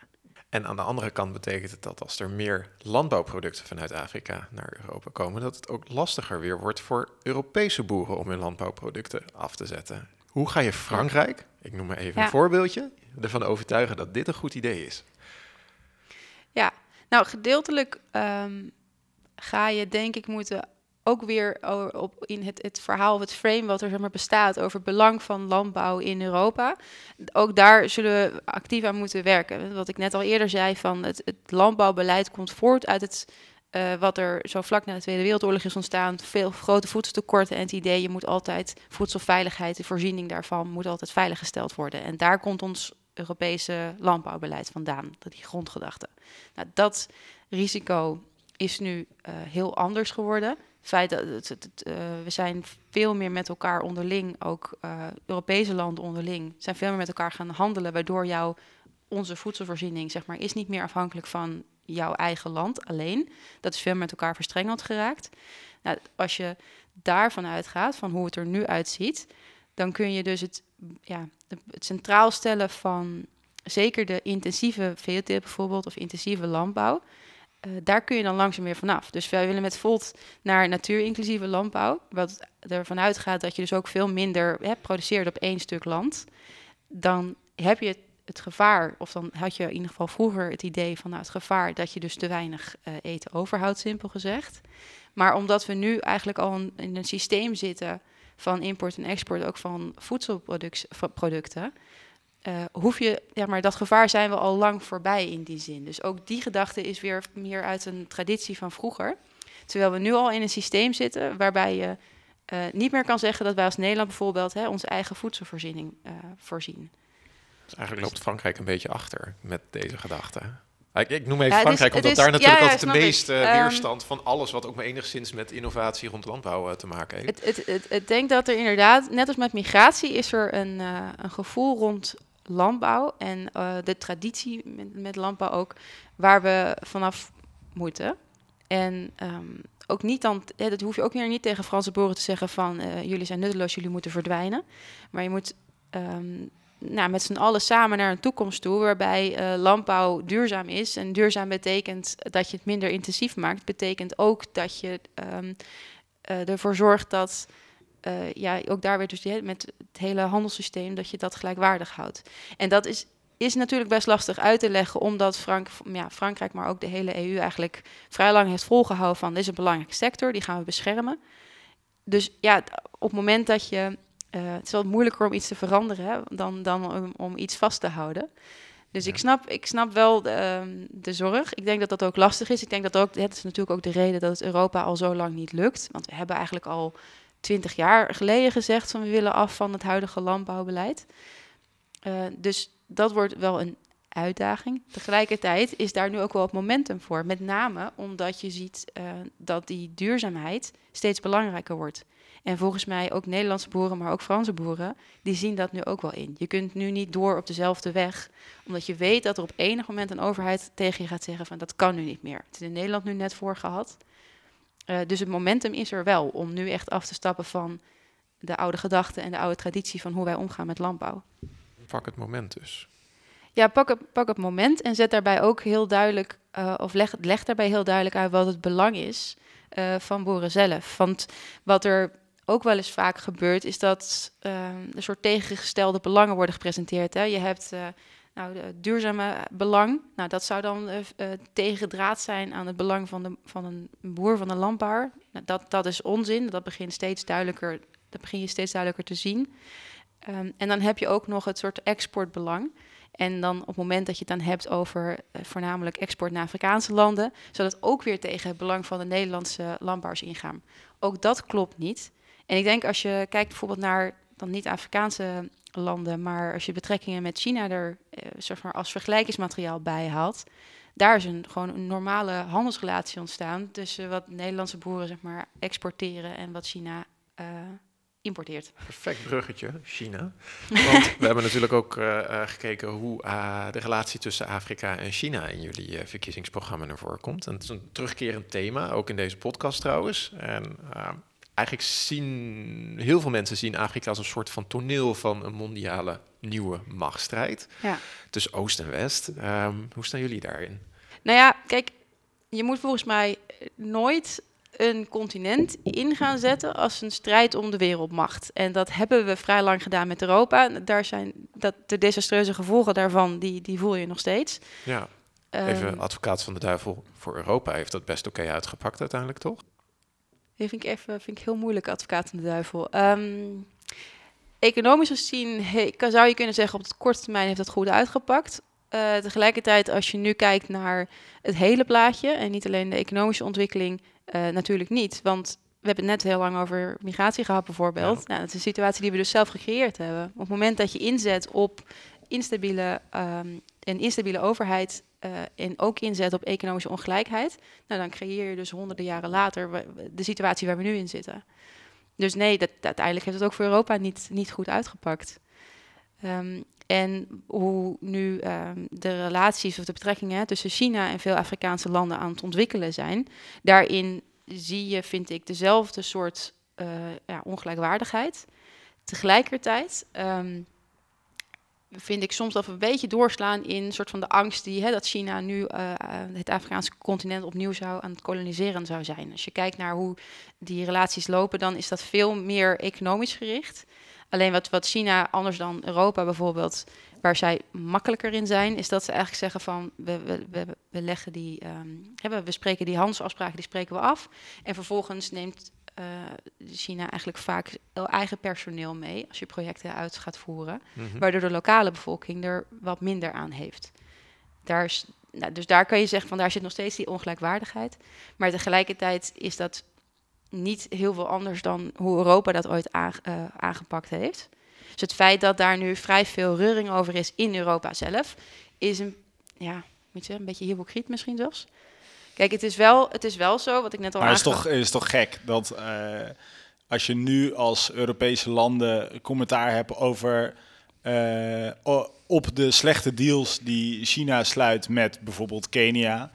En aan de andere kant betekent het dat als er meer landbouwproducten vanuit Afrika naar Europa komen, dat het ook lastiger weer wordt voor Europese boeren om hun landbouwproducten af te zetten. Hoe ga je Frankrijk, ik noem maar even Ja. een voorbeeldje, ervan overtuigen dat dit een goed idee is? Ja, nou gedeeltelijk ehm, ga je denk ik moeten ook weer op in het, het verhaal het frame wat er zeg maar, bestaat over het belang van landbouw in Europa. Ook daar zullen we actief aan moeten werken. Wat ik net al eerder zei, van het, het landbouwbeleid komt voort uit het eh, wat er zo vlak na de Tweede Wereldoorlog is ontstaan. Veel grote voedseltekorten en het idee, je moet altijd voedselveiligheid, de voorziening daarvan moet altijd veiliggesteld worden. En daar komt ons Europese landbouwbeleid vandaan, dat die grondgedachte. Nou, dat risico is nu uh, heel anders geworden. Feit dat uh, we zijn veel meer met elkaar onderling, ook uh, Europese landen onderling, zijn veel meer met elkaar gaan handelen, waardoor jouw onze voedselvoorziening zeg maar, is niet meer afhankelijk van jouw eigen land alleen. Dat is veel met elkaar verstrengeld geraakt. Nou, als je daarvan uitgaat, van hoe het er nu uitziet, dan kun je dus het, ja, het centraal stellen van zeker de intensieve veeteelt bijvoorbeeld, of intensieve landbouw. Uh, daar kun je dan langzaam weer vanaf. Dus wij willen met Volt naar natuurinclusieve landbouw. Wat ervan uitgaat dat je dus ook veel minder hè, produceert op één stuk land. Dan heb je het gevaar, of dan had je in ieder geval vroeger het idee van nou, het gevaar dat je dus te weinig uh, eten overhoudt, simpel gezegd. Maar omdat we nu eigenlijk al in een systeem zitten van import en export, ook van voedselproducten, uh, hoef je, ja, maar dat gevaar zijn we al lang voorbij in die zin. Dus ook die gedachte is weer meer uit een traditie van vroeger. Terwijl we nu al in een systeem zitten waarbij je uh, niet meer kan zeggen dat wij als Nederland bijvoorbeeld hè, onze eigen voedselvoorziening uh, voorzien. Dus eigenlijk loopt Frankrijk een beetje achter met deze gedachte. Ik, ik noem even ja, Frankrijk, is, omdat is, daar natuurlijk ja, altijd de meeste uh, weerstand van alles wat ook maar enigszins met innovatie rond landbouw uh, te maken heeft. Het, het, het, denk dat er inderdaad, net als met migratie, is er een, uh, een gevoel rond landbouw en de traditie met, landbouw ook, waar we vanaf moeten. En um, ook niet dan, dat hoef je ook weer niet tegen Franse boeren te zeggen van jullie zijn nutteloos, jullie moeten verdwijnen. Maar je moet um, nou, met z'n allen samen naar een toekomst toe waarbij uh, landbouw duurzaam is. En duurzaam betekent dat je het minder intensief maakt. Betekent ook dat je uh, ervoor zorgt dat, uh, ja, ook daar weer dus die, met het hele handelssysteem, dat je dat gelijkwaardig houdt. En dat is, is natuurlijk best lastig uit te leggen, omdat Frank, ja, Frankrijk, maar ook de hele EU eigenlijk vrij lang heeft volgehouden van, dit is een belangrijke sector, die gaan we beschermen. Dus ja, op het moment dat je uh, het is wel moeilijker om iets te veranderen hè, dan, dan om, om, iets vast te houden. Dus ik, snap, ik snap wel de, um, de, zorg. Ik denk dat dat ook lastig is. Ik denk dat ook, het is natuurlijk ook de reden dat het Europa al zo lang niet lukt. Want we hebben eigenlijk al twintig jaar geleden gezegd van we willen af van het huidige landbouwbeleid. Uh, dus dat wordt wel een uitdaging. Tegelijkertijd is daar nu ook wel het momentum voor. Met name omdat je ziet uh, dat die duurzaamheid steeds belangrijker wordt. En volgens mij ook Nederlandse boeren, maar ook Franse boeren, die zien dat nu ook wel in. Je kunt nu niet door op dezelfde weg, omdat je weet dat er op enig moment een overheid tegen je gaat zeggen van dat kan nu niet meer. Het is in Nederland nu net voor gehad. Uh, dus het momentum is er wel om nu echt af te stappen van de oude gedachten en de oude traditie van hoe wij omgaan met landbouw. Pak het moment dus. Ja, pak het, pak het moment en zet daarbij ook heel duidelijk, uh, of leg, leg daarbij heel duidelijk uit wat het belang is uh, van boeren zelf. Want wat er ook wel eens vaak gebeurt, is dat uh, een soort tegengestelde belangen worden gepresenteerd. Hè. Je hebt nou, de duurzame belang. Nou, dat zou dan uh, tegendraad zijn aan het belang van, de, van een boer, van een landbouwer. Nou, dat, dat is onzin. Dat begint steeds duidelijker, dat begin je steeds duidelijker te zien. Um, en dan heb je ook nog het soort exportbelang. En dan op het moment dat je het dan hebt over uh, voornamelijk export naar Afrikaanse landen, zou dat ook weer tegen het belang van de Nederlandse landbouwers ingaan. Ook dat klopt niet. En ik denk als je kijkt bijvoorbeeld naar dan niet Landen, maar als je betrekkingen met China er eh, zeg maar als vergelijkingsmateriaal bij haalt, daar is een, gewoon een normale handelsrelatie ontstaan tussen wat Nederlandse boeren zeg maar, exporteren en wat China uh, importeert. Perfect bruggetje, China. Want we hebben natuurlijk ook uh, gekeken hoe uh, de relatie tussen Afrika en China in jullie verkiezingsprogramma naar voren komt. En het is een terugkerend thema, ook in deze podcast trouwens. En eigenlijk zien heel veel mensen zien Afrika als een soort van toneel van een mondiale nieuwe machtsstrijd ja. tussen Oost en West. Um, hoe staan jullie daarin? Nou ja, kijk, je moet volgens mij nooit een continent in gaan zetten als een strijd om de wereldmacht. En dat hebben we vrij lang gedaan met Europa. Daar zijn dat de desastreuze gevolgen daarvan, die, die voel je nog steeds. Ja. Even um, advocaat van de duivel voor Europa heeft dat best oké okay uitgepakt uiteindelijk, toch? Die vind ik even vind ik heel moeilijk, advocaat van de duivel. Um, economisch gezien zou je kunnen zeggen op het korte termijn heeft dat goed uitgepakt. Uh, tegelijkertijd, als je nu kijkt naar het hele plaatje en niet alleen de economische ontwikkeling, uh, natuurlijk niet. Want we hebben het net heel lang over migratie gehad, bijvoorbeeld. Ja. Nou, dat is een situatie die we dus zelf gecreëerd hebben. Op het moment dat je inzet op instabiele, um, een instabiele overheid uh, en ook inzet op economische ongelijkheid, nou, dan creëer je dus honderden jaren later de situatie waar we nu in zitten. Dus nee, dat, uiteindelijk heeft het ook voor Europa niet, niet goed uitgepakt. Um, en hoe nu um, de relaties of de betrekkingen tussen China en veel Afrikaanse landen aan het ontwikkelen zijn, daarin zie je, vind ik, dezelfde soort uh, ja, ongelijkwaardigheid. Tegelijkertijd um, vind ik soms dat we een beetje doorslaan in een soort van de angst die hè, dat China nu uh, het Afrikaanse continent opnieuw zou aan het koloniseren zou zijn. Als je kijkt naar hoe die relaties lopen, dan is dat veel meer economisch gericht. Alleen wat, wat China, anders dan Europa bijvoorbeeld, waar zij makkelijker in zijn, is dat ze eigenlijk zeggen van we, we, we, we leggen die, um, we spreken die handelsafspraken, die spreken we af. En vervolgens neemt uh, China eigenlijk vaak eigen personeel mee als je projecten uit gaat voeren, mhm. waardoor de lokale bevolking er wat minder aan heeft. Daar is, nou, dus daar kan je zeggen van daar zit nog steeds die ongelijkwaardigheid. Maar tegelijkertijd is dat niet heel veel anders dan hoe Europa dat ooit uh, aangepakt heeft. Dus het feit dat daar nu vrij veel reuring over is in Europa zelf, is een, ja, moet je een beetje hypocriet misschien zelfs. Kijk, het is wel, het is wel zo, wat ik net al Maar het is toch, is toch gek dat uh, als je nu als Europese landen commentaar hebt over uh, op de slechte deals die China sluit met bijvoorbeeld Kenia.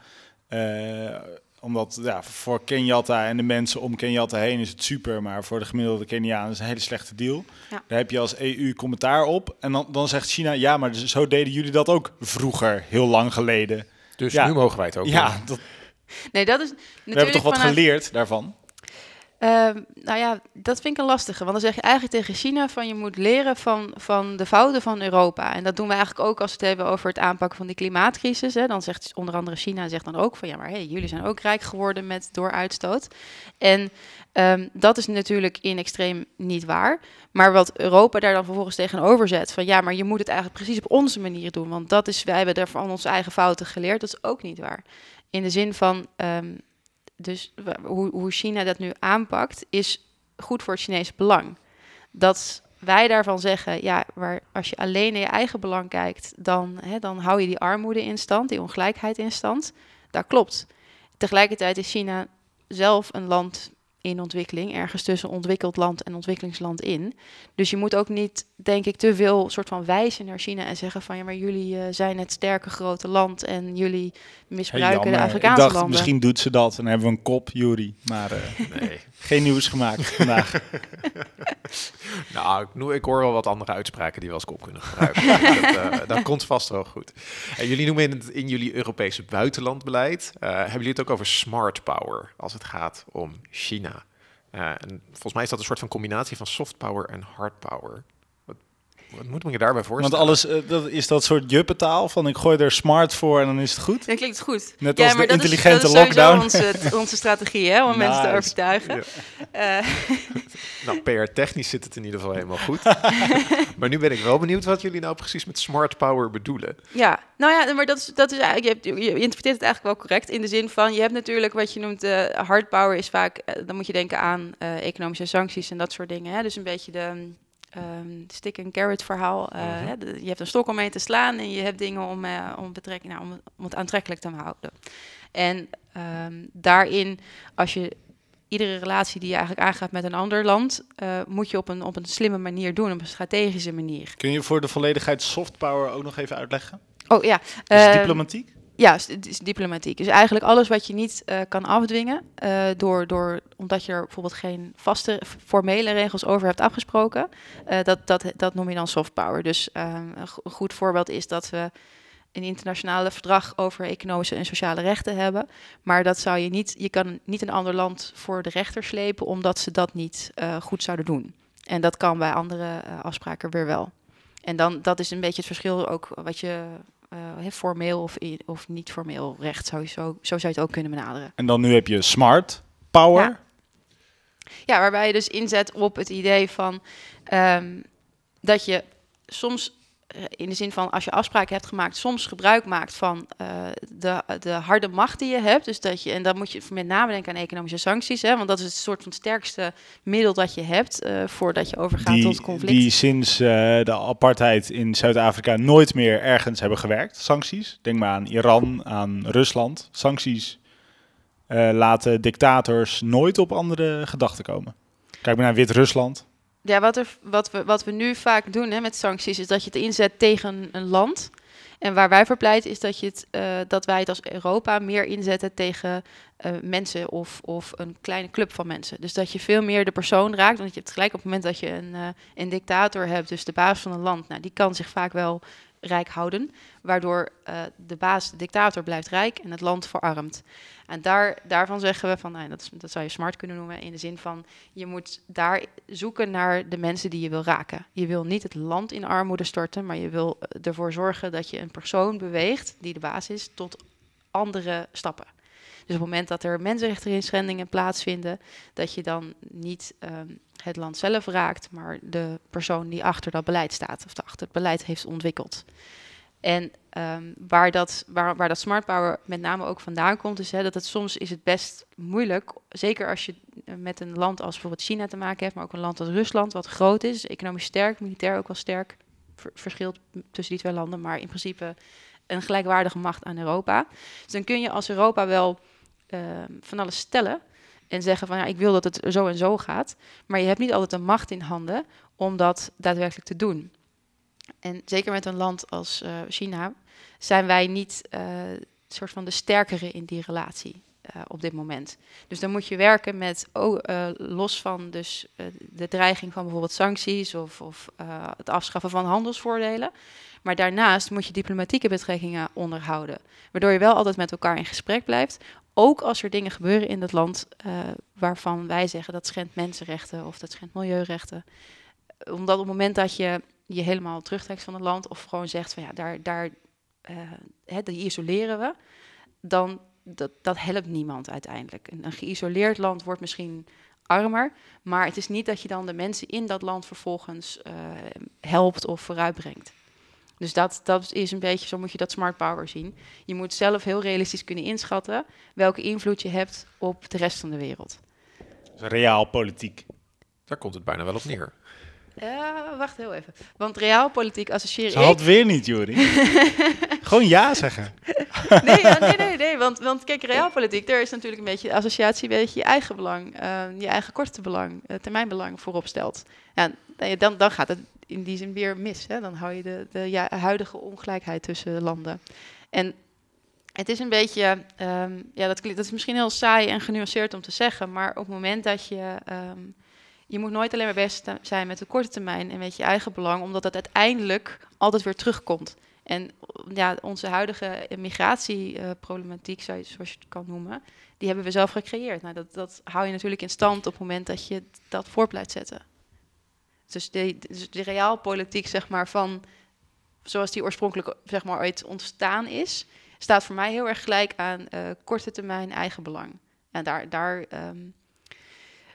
Uh, omdat ja, voor Kenyatta en de mensen om Kenyatta heen is het super, maar voor de gemiddelde Keniaan is het een hele slechte deal. Ja. Daar heb je als EU commentaar op. En dan, dan zegt China, ja, maar zo deden jullie dat ook vroeger, heel lang geleden. Dus nu mogen wij het ook Ja, dat, nee, dat is We hebben toch wat geleerd daarvan? Ehm, nou ja, dat vind ik een lastige. Want dan zeg je eigenlijk tegen China van je moet leren van, van de fouten van Europa. En dat doen we eigenlijk ook als we het hebben over het aanpakken van die klimaatcrisis. Hè. Dan zegt onder andere China zegt dan ook van ja, maar hey, jullie zijn ook rijk geworden met door uitstoot. En ehm, dat is natuurlijk in extreem niet waar. Maar wat Europa daar dan vervolgens tegenover zet van ja, maar je moet het eigenlijk precies op onze manier doen. Want dat is, wij hebben daarvan onze eigen fouten geleerd. Dat is ook niet waar. In de zin van. Ehm, dus hoe, hoe China dat nu aanpakt, is goed voor het Chinese belang. Dat wij daarvan zeggen, ja, waar, als je alleen naar je eigen belang kijkt, dan, hè, dan hou je die armoede in stand, die ongelijkheid in stand. Dat klopt. Tegelijkertijd is China zelf een land in ontwikkeling, ergens tussen ontwikkeld land en ontwikkelingsland in. Dus je moet ook niet, denk ik, te veel soort van wijzen naar China en zeggen van ja, maar jullie uh, zijn het sterke grote land en jullie misbruiken de Afrikaanse ik dacht, landen. Misschien doet ze dat en dan hebben we een kop, Jury. Maar uh, nee. Geen nieuws gemaakt vandaag. nou, ik, ik, hoor wel wat andere uitspraken die we als kop kunnen gebruiken. dat, uh, dat, komt vast wel goed. En jullie noemen in, het, in jullie Europese buitenlandbeleid, hebben jullie het ook over smart power als het gaat om China? En volgens mij is dat een soort van combinatie van soft power en hard power. Wat, moet je daarbij voorstellen? Want alles, uh, dat is dat soort juppetaal van ik gooi er smart voor en dan is het goed? Dat klinkt goed. Net als de intelligente is, dat lockdown. Is onze, onze strategie hè, om mensen te overtuigen. Ja. Uh. nou, PR-technisch zit het in ieder geval helemaal goed. maar nu ben ik wel benieuwd wat jullie nou precies met smart power bedoelen. Ja, nou ja, maar dat is, dat is eigenlijk, je, hebt, je interpreteert het eigenlijk wel correct in de zin van, je hebt natuurlijk wat je noemt uh, hard power is vaak, uh, dan moet je denken aan uh, economische sancties en dat soort dingen. Hè? Dus een beetje de um, stick and carrot verhaal. Uh, -huh. hè? je hebt een stok om mee te slaan en je hebt dingen om, om, betrekking, nou, om, om, het aantrekkelijk te houden. En um, daarin, als je iedere relatie die je eigenlijk aangaat met een ander land, uh, moet je op een, op een slimme manier doen, op een strategische manier. Kun je voor de volledigheid soft power ook nog even uitleggen? Oh ja. Is uh, diplomatiek? Ja, diplomatiek. Dus eigenlijk alles wat je niet uh, kan afdwingen, uh, door, door, omdat je er bijvoorbeeld geen vaste formele regels over hebt afgesproken, uh, dat, dat, dat noem je dan soft power. Dus een goed voorbeeld is dat we een internationale verdrag over economische en sociale rechten hebben. Maar dat zou je niet, je kan niet een ander land voor de rechter slepen omdat ze dat niet goed zouden doen. En dat kan bij andere afspraken weer wel. En dan, dat is een beetje het verschil ook wat je uh, formeel of, of niet formeel recht sowieso, zo zou je het ook kunnen benaderen. En dan nu heb je smart power. Ja, ja waarbij je dus inzet op het idee van um, dat je soms in de zin van als je afspraken hebt gemaakt, soms gebruik maakt van uh, de, de harde macht die je hebt. Dus dat je, en dan moet je met name denken aan economische sancties, hè, want dat is het soort van sterkste middel dat je hebt uh, voordat je overgaat die, tot conflict. Die sinds uh, de apartheid in Zuid-Afrika nooit meer ergens hebben gewerkt, sancties. Denk maar aan Iran, aan Rusland. Sancties laten dictators nooit op andere gedachten komen. Kijk maar naar Wit-Rusland. Ja, wat, er, wat, we, wat we nu vaak doen hè, met sancties is dat je het inzet tegen een land. En waar wij voor pleiten is dat, je het, uh, dat wij het als Europa meer inzetten tegen uh, mensen of, of een kleine club van mensen. Dus dat je veel meer de persoon raakt. Want je hebt gelijk op het moment dat je een, uh, een dictator hebt, dus de baas van een land, nou, die kan zich vaak wel rijk houden, waardoor uh, de baas, de dictator, blijft rijk en het land verarmt. En daar, daarvan zeggen we van, nou, dat, dat zou je smart kunnen noemen, in de zin van je moet daar zoeken naar de mensen die je wil raken. Je wil niet het land in armoede storten, maar je wil ervoor zorgen dat je een persoon beweegt die de baas is tot andere stappen. Dus op het moment dat er mensenrechteninschendingen plaatsvinden, dat je dan niet ehm, het land zelf raakt, maar de persoon die achter dat beleid staat of achter het beleid heeft ontwikkeld. En ehm, waar, dat, waar, waar dat smart power met name ook vandaan komt, is hè, dat het soms is het best moeilijk, zeker als je eh, met een land als bijvoorbeeld China te maken hebt, maar ook een land als Rusland, wat groot is, economisch sterk, militair ook wel sterk, verschilt tussen die twee landen, maar in principe een gelijkwaardige macht aan Europa. Dus dan kun je als Europa wel Ehm, van alles stellen en zeggen van ja, ik wil dat het zo en zo gaat, maar je hebt niet altijd de macht in handen om dat daadwerkelijk te doen. En zeker met een land als uh, China zijn wij niet uh, soort van de sterkere in die relatie uh, op dit moment. Dus dan moet je werken met, oh, los van dus de dreiging van bijvoorbeeld sancties of, of het afschaffen van handelsvoordelen. Maar daarnaast moet je diplomatieke betrekkingen onderhouden. Waardoor je wel altijd met elkaar in gesprek blijft. Ook als er dingen gebeuren in dat land uh, waarvan wij zeggen dat schendt mensenrechten of dat schendt milieurechten. Omdat op het moment dat je je helemaal terugtrekt van het land of gewoon zegt van ja, daar, daar uh, hè, die isoleren we, dan dat, dat helpt niemand uiteindelijk. Een, geïsoleerd land wordt misschien armer, maar het is niet dat je dan de mensen in dat land vervolgens uh, helpt of vooruitbrengt. Dus dat, dat is een beetje, zo moet je dat smart power zien. Je moet zelf heel realistisch kunnen inschatten welke invloed je hebt op de rest van de wereld. Dus realpolitiek. Daar komt het bijna wel op neer. Uh, wacht heel even. Want realpolitiek associeer Ze ik... had weer niet, Jori. Gewoon ja zeggen. nee, ja, nee, nee, nee. Want, want kijk, realpolitiek, daar is natuurlijk een beetje de associatie, een beetje je eigen belang, uh, je eigen korte belang, uh, termijnbelang voorop stelt. Ja, dan, dan gaat het in die zin weer mis. Hè? Dan hou je de, de ja, huidige ongelijkheid tussen landen. En het is een beetje, um, ja, dat, dat is misschien heel saai en genuanceerd om te zeggen, maar op het moment dat je, um, je moet nooit alleen maar best zijn met de korte termijn en met je eigen belang, omdat dat uiteindelijk altijd weer terugkomt. En ja, onze huidige migratieproblematiek, zoals je het kan noemen, die hebben we zelf gecreëerd. Nou, dat, dat hou je natuurlijk in stand op het moment dat je dat voort blijft zetten. Dus de, dus de realpolitiek, zeg maar, van zoals die oorspronkelijk zeg maar, ooit ontstaan is, staat voor mij heel erg gelijk aan uh, korte termijn eigen belang. En daar, daar um,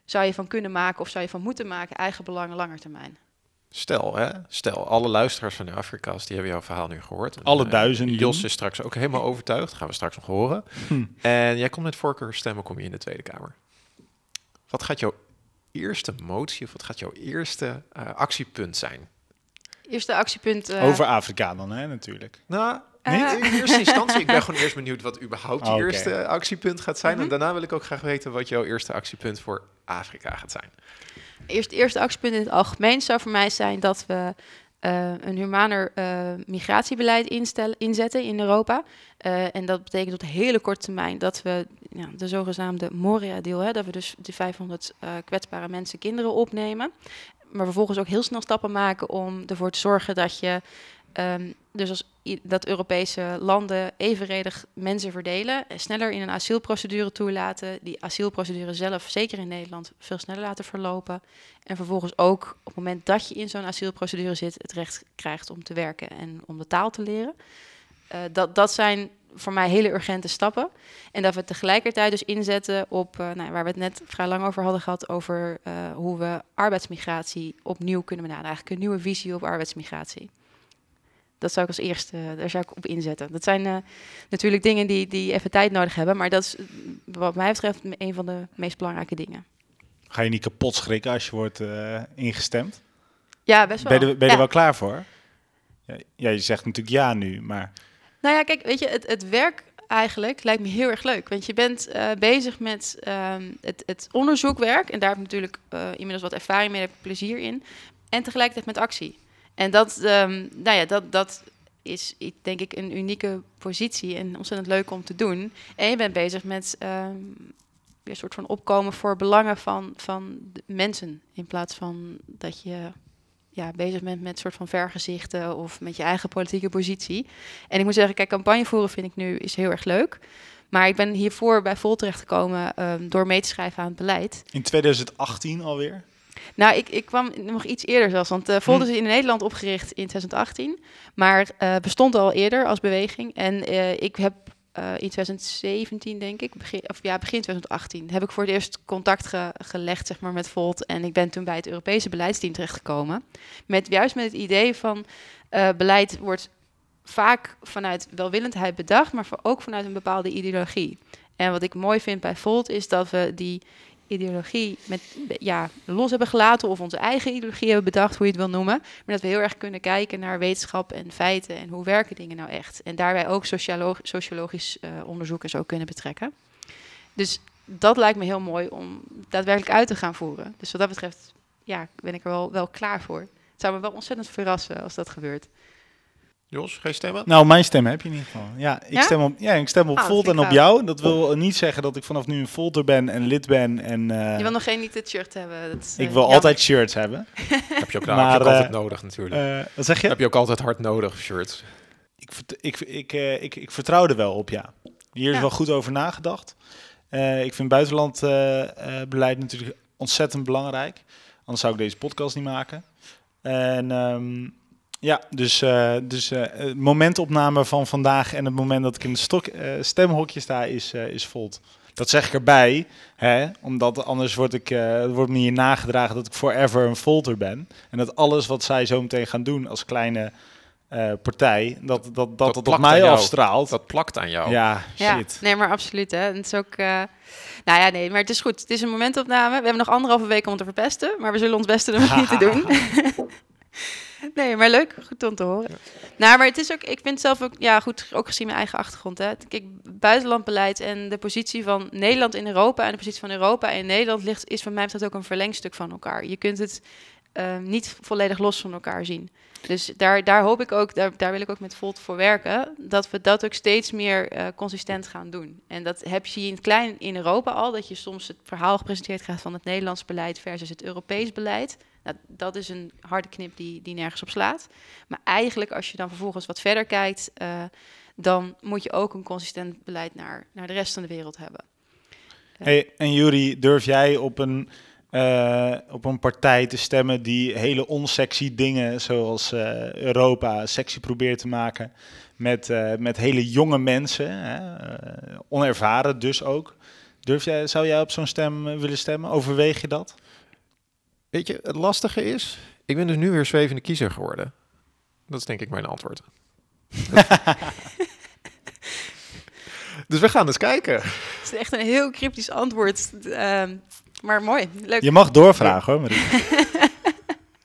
zou je van kunnen maken of zou je van moeten maken eigen belang langer termijn. Stel, hè, stel, alle luisteraars van de Afrika's die hebben jouw verhaal nu gehoord. Alle uh, duizenden. Jos is straks ook helemaal overtuigd, gaan we straks nog horen. Hm. En jij komt met voorkeur stemmen, kom je in de Tweede Kamer. Wat gaat jouw eerste motie of wat gaat jouw eerste uh, actiepunt zijn? Eerste actiepunt. Uh... Over Afrika dan, hè, natuurlijk. Nou, niet in eerste instantie. Ik ben gewoon eerst benieuwd wat überhaupt je okay. eerste actiepunt gaat zijn. Mm -hmm. En daarna wil ik ook graag weten wat jouw eerste actiepunt voor Afrika gaat zijn. Eerst, eerste actiepunt in het algemeen zou voor mij zijn dat we uh, een humaner uh, migratiebeleid instellen, inzetten in Europa. Uh, en dat betekent op de hele korte termijn dat we ja, de zogenaamde Moria-deal, dat we dus die 500 kwetsbare mensen, kinderen opnemen. Maar vervolgens ook heel snel stappen maken om ervoor te zorgen dat je Um, dus als dat Europese landen evenredig mensen verdelen, sneller in een asielprocedure toelaten, die asielprocedure zelf, zeker in Nederland, veel sneller laten verlopen. En vervolgens ook op het moment dat je in zo'n asielprocedure zit, het recht krijgt om te werken en om de taal te leren. Uh, dat, dat zijn voor mij hele urgente stappen. En dat we tegelijkertijd dus inzetten op, uh, nou, waar we het net vrij lang over hadden gehad, over uh, hoe we arbeidsmigratie opnieuw kunnen benaderen. Eigenlijk een nieuwe visie op arbeidsmigratie. Dat zou ik als eerste, daar zou ik op inzetten. Dat zijn uh, natuurlijk dingen die, die even tijd nodig hebben, maar dat is wat mij betreft een van de meest belangrijke dingen. Ga je niet kapot schrikken als je wordt uh, ingestemd? Ja, best wel. Ben je, ben je ja. er wel klaar voor? Ja, je zegt natuurlijk ja nu, maar... Nou ja, kijk, weet je, het, het werk eigenlijk lijkt me heel erg leuk. Want je bent uh, bezig met um, het, het onderzoekwerk. En daar heb ik natuurlijk uh, inmiddels wat ervaring mee, heb ik plezier in. En tegelijkertijd met actie. En dat, um, nou ja, dat, dat is denk ik een unieke positie en ontzettend leuk om te doen. En je bent bezig met um, een soort van opkomen voor belangen van, van mensen. In plaats van dat je ja, bezig bent met soort van vergezichten of met je eigen politieke positie. En ik moet zeggen, kijk, campagne voeren vind ik nu is heel erg leuk. Maar ik ben hiervoor bij Vol terechtgekomen um, door mee te schrijven aan het beleid. In 2018 alweer? Nou, ik, ik kwam nog iets eerder zelfs. Want uh, Volt is in Nederland opgericht in 2018. Maar uh, bestond al eerder als beweging. En uh, ik heb in 2017, denk ik, begin, of ja, begin 2018, heb ik voor het eerst contact ge, gelegd zeg maar, met Volt. En ik ben toen bij het Europese beleidsteam terechtgekomen. Met, juist met het idee van beleid wordt vaak vanuit welwillendheid bedacht, maar ook vanuit een bepaalde ideologie. En wat ik mooi vind bij Volt is dat we die ideologie met, ja, los hebben gelaten of onze eigen ideologie hebben bedacht, hoe je het wil noemen. Maar dat we heel erg kunnen kijken naar wetenschap en feiten en hoe werken dingen nou echt. En daarbij ook sociologisch, uh, onderzoek en zo kunnen betrekken. Dus dat lijkt me heel mooi om daadwerkelijk uit te gaan voeren. Dus wat dat betreft ja, ben ik er wel, wel klaar voor. Het zou me wel ontzettend verrassen als dat gebeurt. Jos, geen stemmen? Nou, mijn stem heb je in ieder geval. Ja, ik stem op, ja, ik stem op Ah, Volt en op jou. Dat wil niet zeggen dat ik vanaf nu een Volter ben en lid ben. En, eh, Je wil nog geen niet het shirt hebben. Dat is, ik eh, wil jammer. altijd shirts hebben. heb je ook, Maar, heb je ook altijd eh, nodig natuurlijk. Eh, wat zeg je? heb je ook altijd hard nodig, shirts. Ik, ik, ik, eh, ik, ik vertrouw er wel op, ja. Hier is Ja. wel goed over nagedacht. Eh, ik vind buitenlandbeleid natuurlijk ontzettend belangrijk. Anders zou ik deze podcast niet maken. En ehm, ja, dus, eh, dus eh, momentopname van vandaag en het moment dat ik in het stok, eh, stemhokje sta is, eh, is Volt. Dat zeg ik erbij, hè, omdat anders wordt, ik, eh, wordt me hier nagedragen dat ik forever een Volter ben. En dat alles wat zij zo meteen gaan doen als kleine eh, partij, dat dat, dat, dat, op mij jou. afstraalt. Dat plakt aan jou. Ja, Ja, shit. nee, maar absoluut. Hè. En het is ook. eh, nou ja, nee, maar het is goed. Het is een momentopname. We hebben nog anderhalve week om het te verpesten, maar we zullen ons best doen om het niet te doen. nee, maar leuk. Goed om te horen. Nou, maar het is ook. Ik vind zelf ook. Ja, goed. Ook gezien mijn eigen achtergrond. Hè. Kijk, buitenlandbeleid en de positie van Nederland in Europa en de positie van Europa in Nederland ligt, is van mij betreft ook een verlengstuk van elkaar. Je kunt het eh, niet volledig los van elkaar zien. Dus daar, daar hoop ik ook, daar, daar wil ik ook met Volt voor werken, dat we dat ook steeds meer eh, consistent gaan doen. En dat heb je in het klein in Europa al, dat je soms het verhaal gepresenteerd krijgt van het Nederlands beleid versus het Europees beleid. Nou, dat is een harde knip die, die nergens op slaat. Maar eigenlijk, als je dan vervolgens wat verder kijkt, eh, dan moet je ook een consistent beleid naar, naar de rest van de wereld hebben. Hey, en Jury, durf jij op een, eh, op een partij te stemmen die hele onsexy dingen zoals eh, Europa sexy probeert te maken met, eh, met hele jonge mensen, hè? eh, onervaren dus ook. Durf jij, zou jij op zo'n stem eh, willen stemmen? Overweeg je dat? Weet je, het lastige is, ik ben dus nu weer zwevende kiezer geworden. Dat is denk ik mijn antwoord. dus we gaan eens kijken. Het is echt een heel cryptisch antwoord, ehm, maar mooi, leuk. Je mag doorvragen hoor, Marie.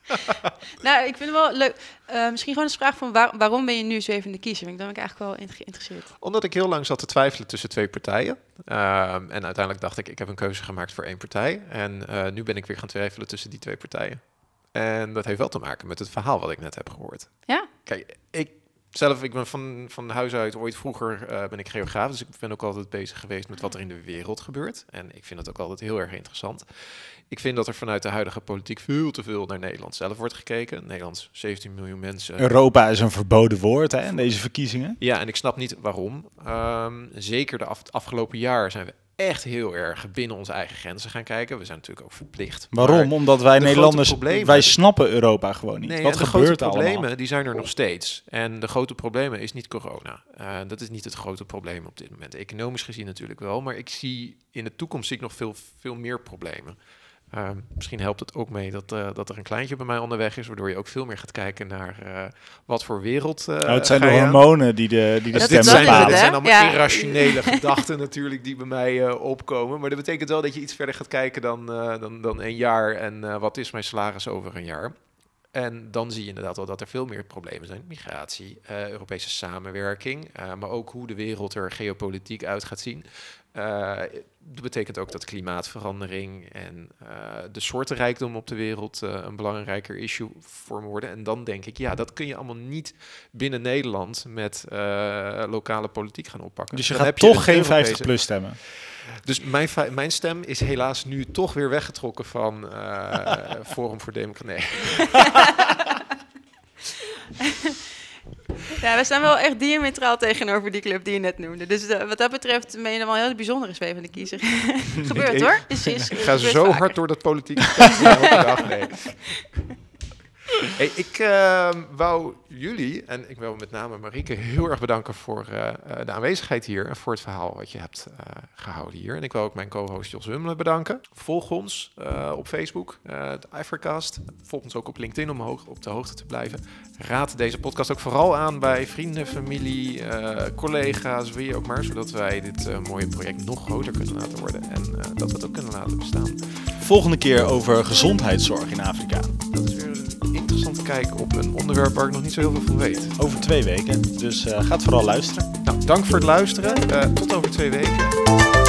Nou, ik vind het wel leuk. Eh, misschien gewoon een vraag van waar- waarom ben je nu zwevende kiezer? Want Dan ben ik eigenlijk wel in- geïnteresseerd. Omdat ik heel lang zat te twijfelen tussen twee partijen. Ehm, en uiteindelijk dacht ik, ik heb een keuze gemaakt voor één partij. En eh, nu ben ik weer gaan twijfelen tussen die twee partijen. En dat heeft wel te maken met het verhaal wat ik net heb gehoord. Ja? Kijk, ik zelf, ik ben van, van huis uit ooit vroeger eh, ben ik geograaf. Dus ik ben ook altijd bezig geweest met wat er in de wereld gebeurt. En ik vind dat ook altijd heel erg interessant. Ik vind dat er vanuit de huidige politiek veel te veel naar Nederland zelf wordt gekeken. Nederlands 17 miljoen mensen. Europa is een verboden woord hè, in deze verkiezingen. Ja, en ik snap niet waarom. Ehm, zeker de af- afgelopen jaar zijn we echt heel erg binnen onze eigen grenzen gaan kijken. We zijn natuurlijk ook verplicht. Waarom? Omdat wij de Nederlanders, problemen- wij snappen Europa gewoon niet. Nee, Wat de gebeurt grote problemen allemaal? die zijn er nog steeds. En de grote problemen is niet corona. Eh, dat is niet het grote probleem op dit moment. Economisch gezien natuurlijk wel, maar ik zie in de toekomst zie ik nog veel, veel meer problemen. Eh, misschien helpt het ook mee dat, eh, dat er een kleintje bij mij onderweg is, waardoor je ook veel meer gaat kijken naar eh, wat voor wereld. eh, Nou, het zijn ga de je aan. hormonen die de, die de Dat- stem het, bepalen. zijn allemaal Ja. irrationele gedachten natuurlijk die bij mij eh, opkomen. Maar dat betekent wel dat je iets verder gaat kijken dan, eh, dan, dan een jaar. En eh, wat is mijn salaris over een jaar? En dan zie je inderdaad wel dat er veel meer problemen zijn. Migratie, eh, Europese samenwerking, eh, maar ook hoe de wereld er geopolitiek uit gaat zien. Eh, dat betekent ook dat klimaatverandering en eh, de soortenrijkdom op de wereld eh, een belangrijker issue vormen worden. En dan denk ik, ja, dat kun je allemaal niet binnen Nederland met eh, lokale politiek gaan oppakken. Dus je Dan gaat heb je toch een geen Europese- 50 plus stemmen. Dus mijn, mijn stem is helaas nu toch weer weggetrokken van eh, Forum voor Democratie. Nee. Ja, we staan wel echt diametraal tegenover die club die je net noemde. Dus uh, wat dat betreft ben je dan wel een heel bijzondere zwevende kiezer. Gebeurt hoor. Is, is, ik ga zo vaker. hard door dat politieke dag. Nee. Hey, ik uh, wou jullie, en ik wil met name Marieke, heel erg bedanken voor uh, de aanwezigheid hier en voor het verhaal wat je hebt uh, gehouden hier. En ik wil ook mijn co-host Jos Hummelen bedanken. Volg ons op Facebook, het Ivercast. Volg ons ook op LinkedIn om hoog, op de hoogte te blijven. Raad deze podcast ook vooral aan bij vrienden, familie, collega's, wie ook maar, zodat wij dit mooie project nog groter kunnen laten worden en dat we het ook kunnen laten bestaan. Volgende keer over gezondheidszorg in Afrika. Dat is weer kijken op een onderwerp waar ik nog niet zo heel veel van weet. Over twee weken, dus uh, gaat vooral luisteren. Nou, dank voor het luisteren. Uh, tot over twee weken.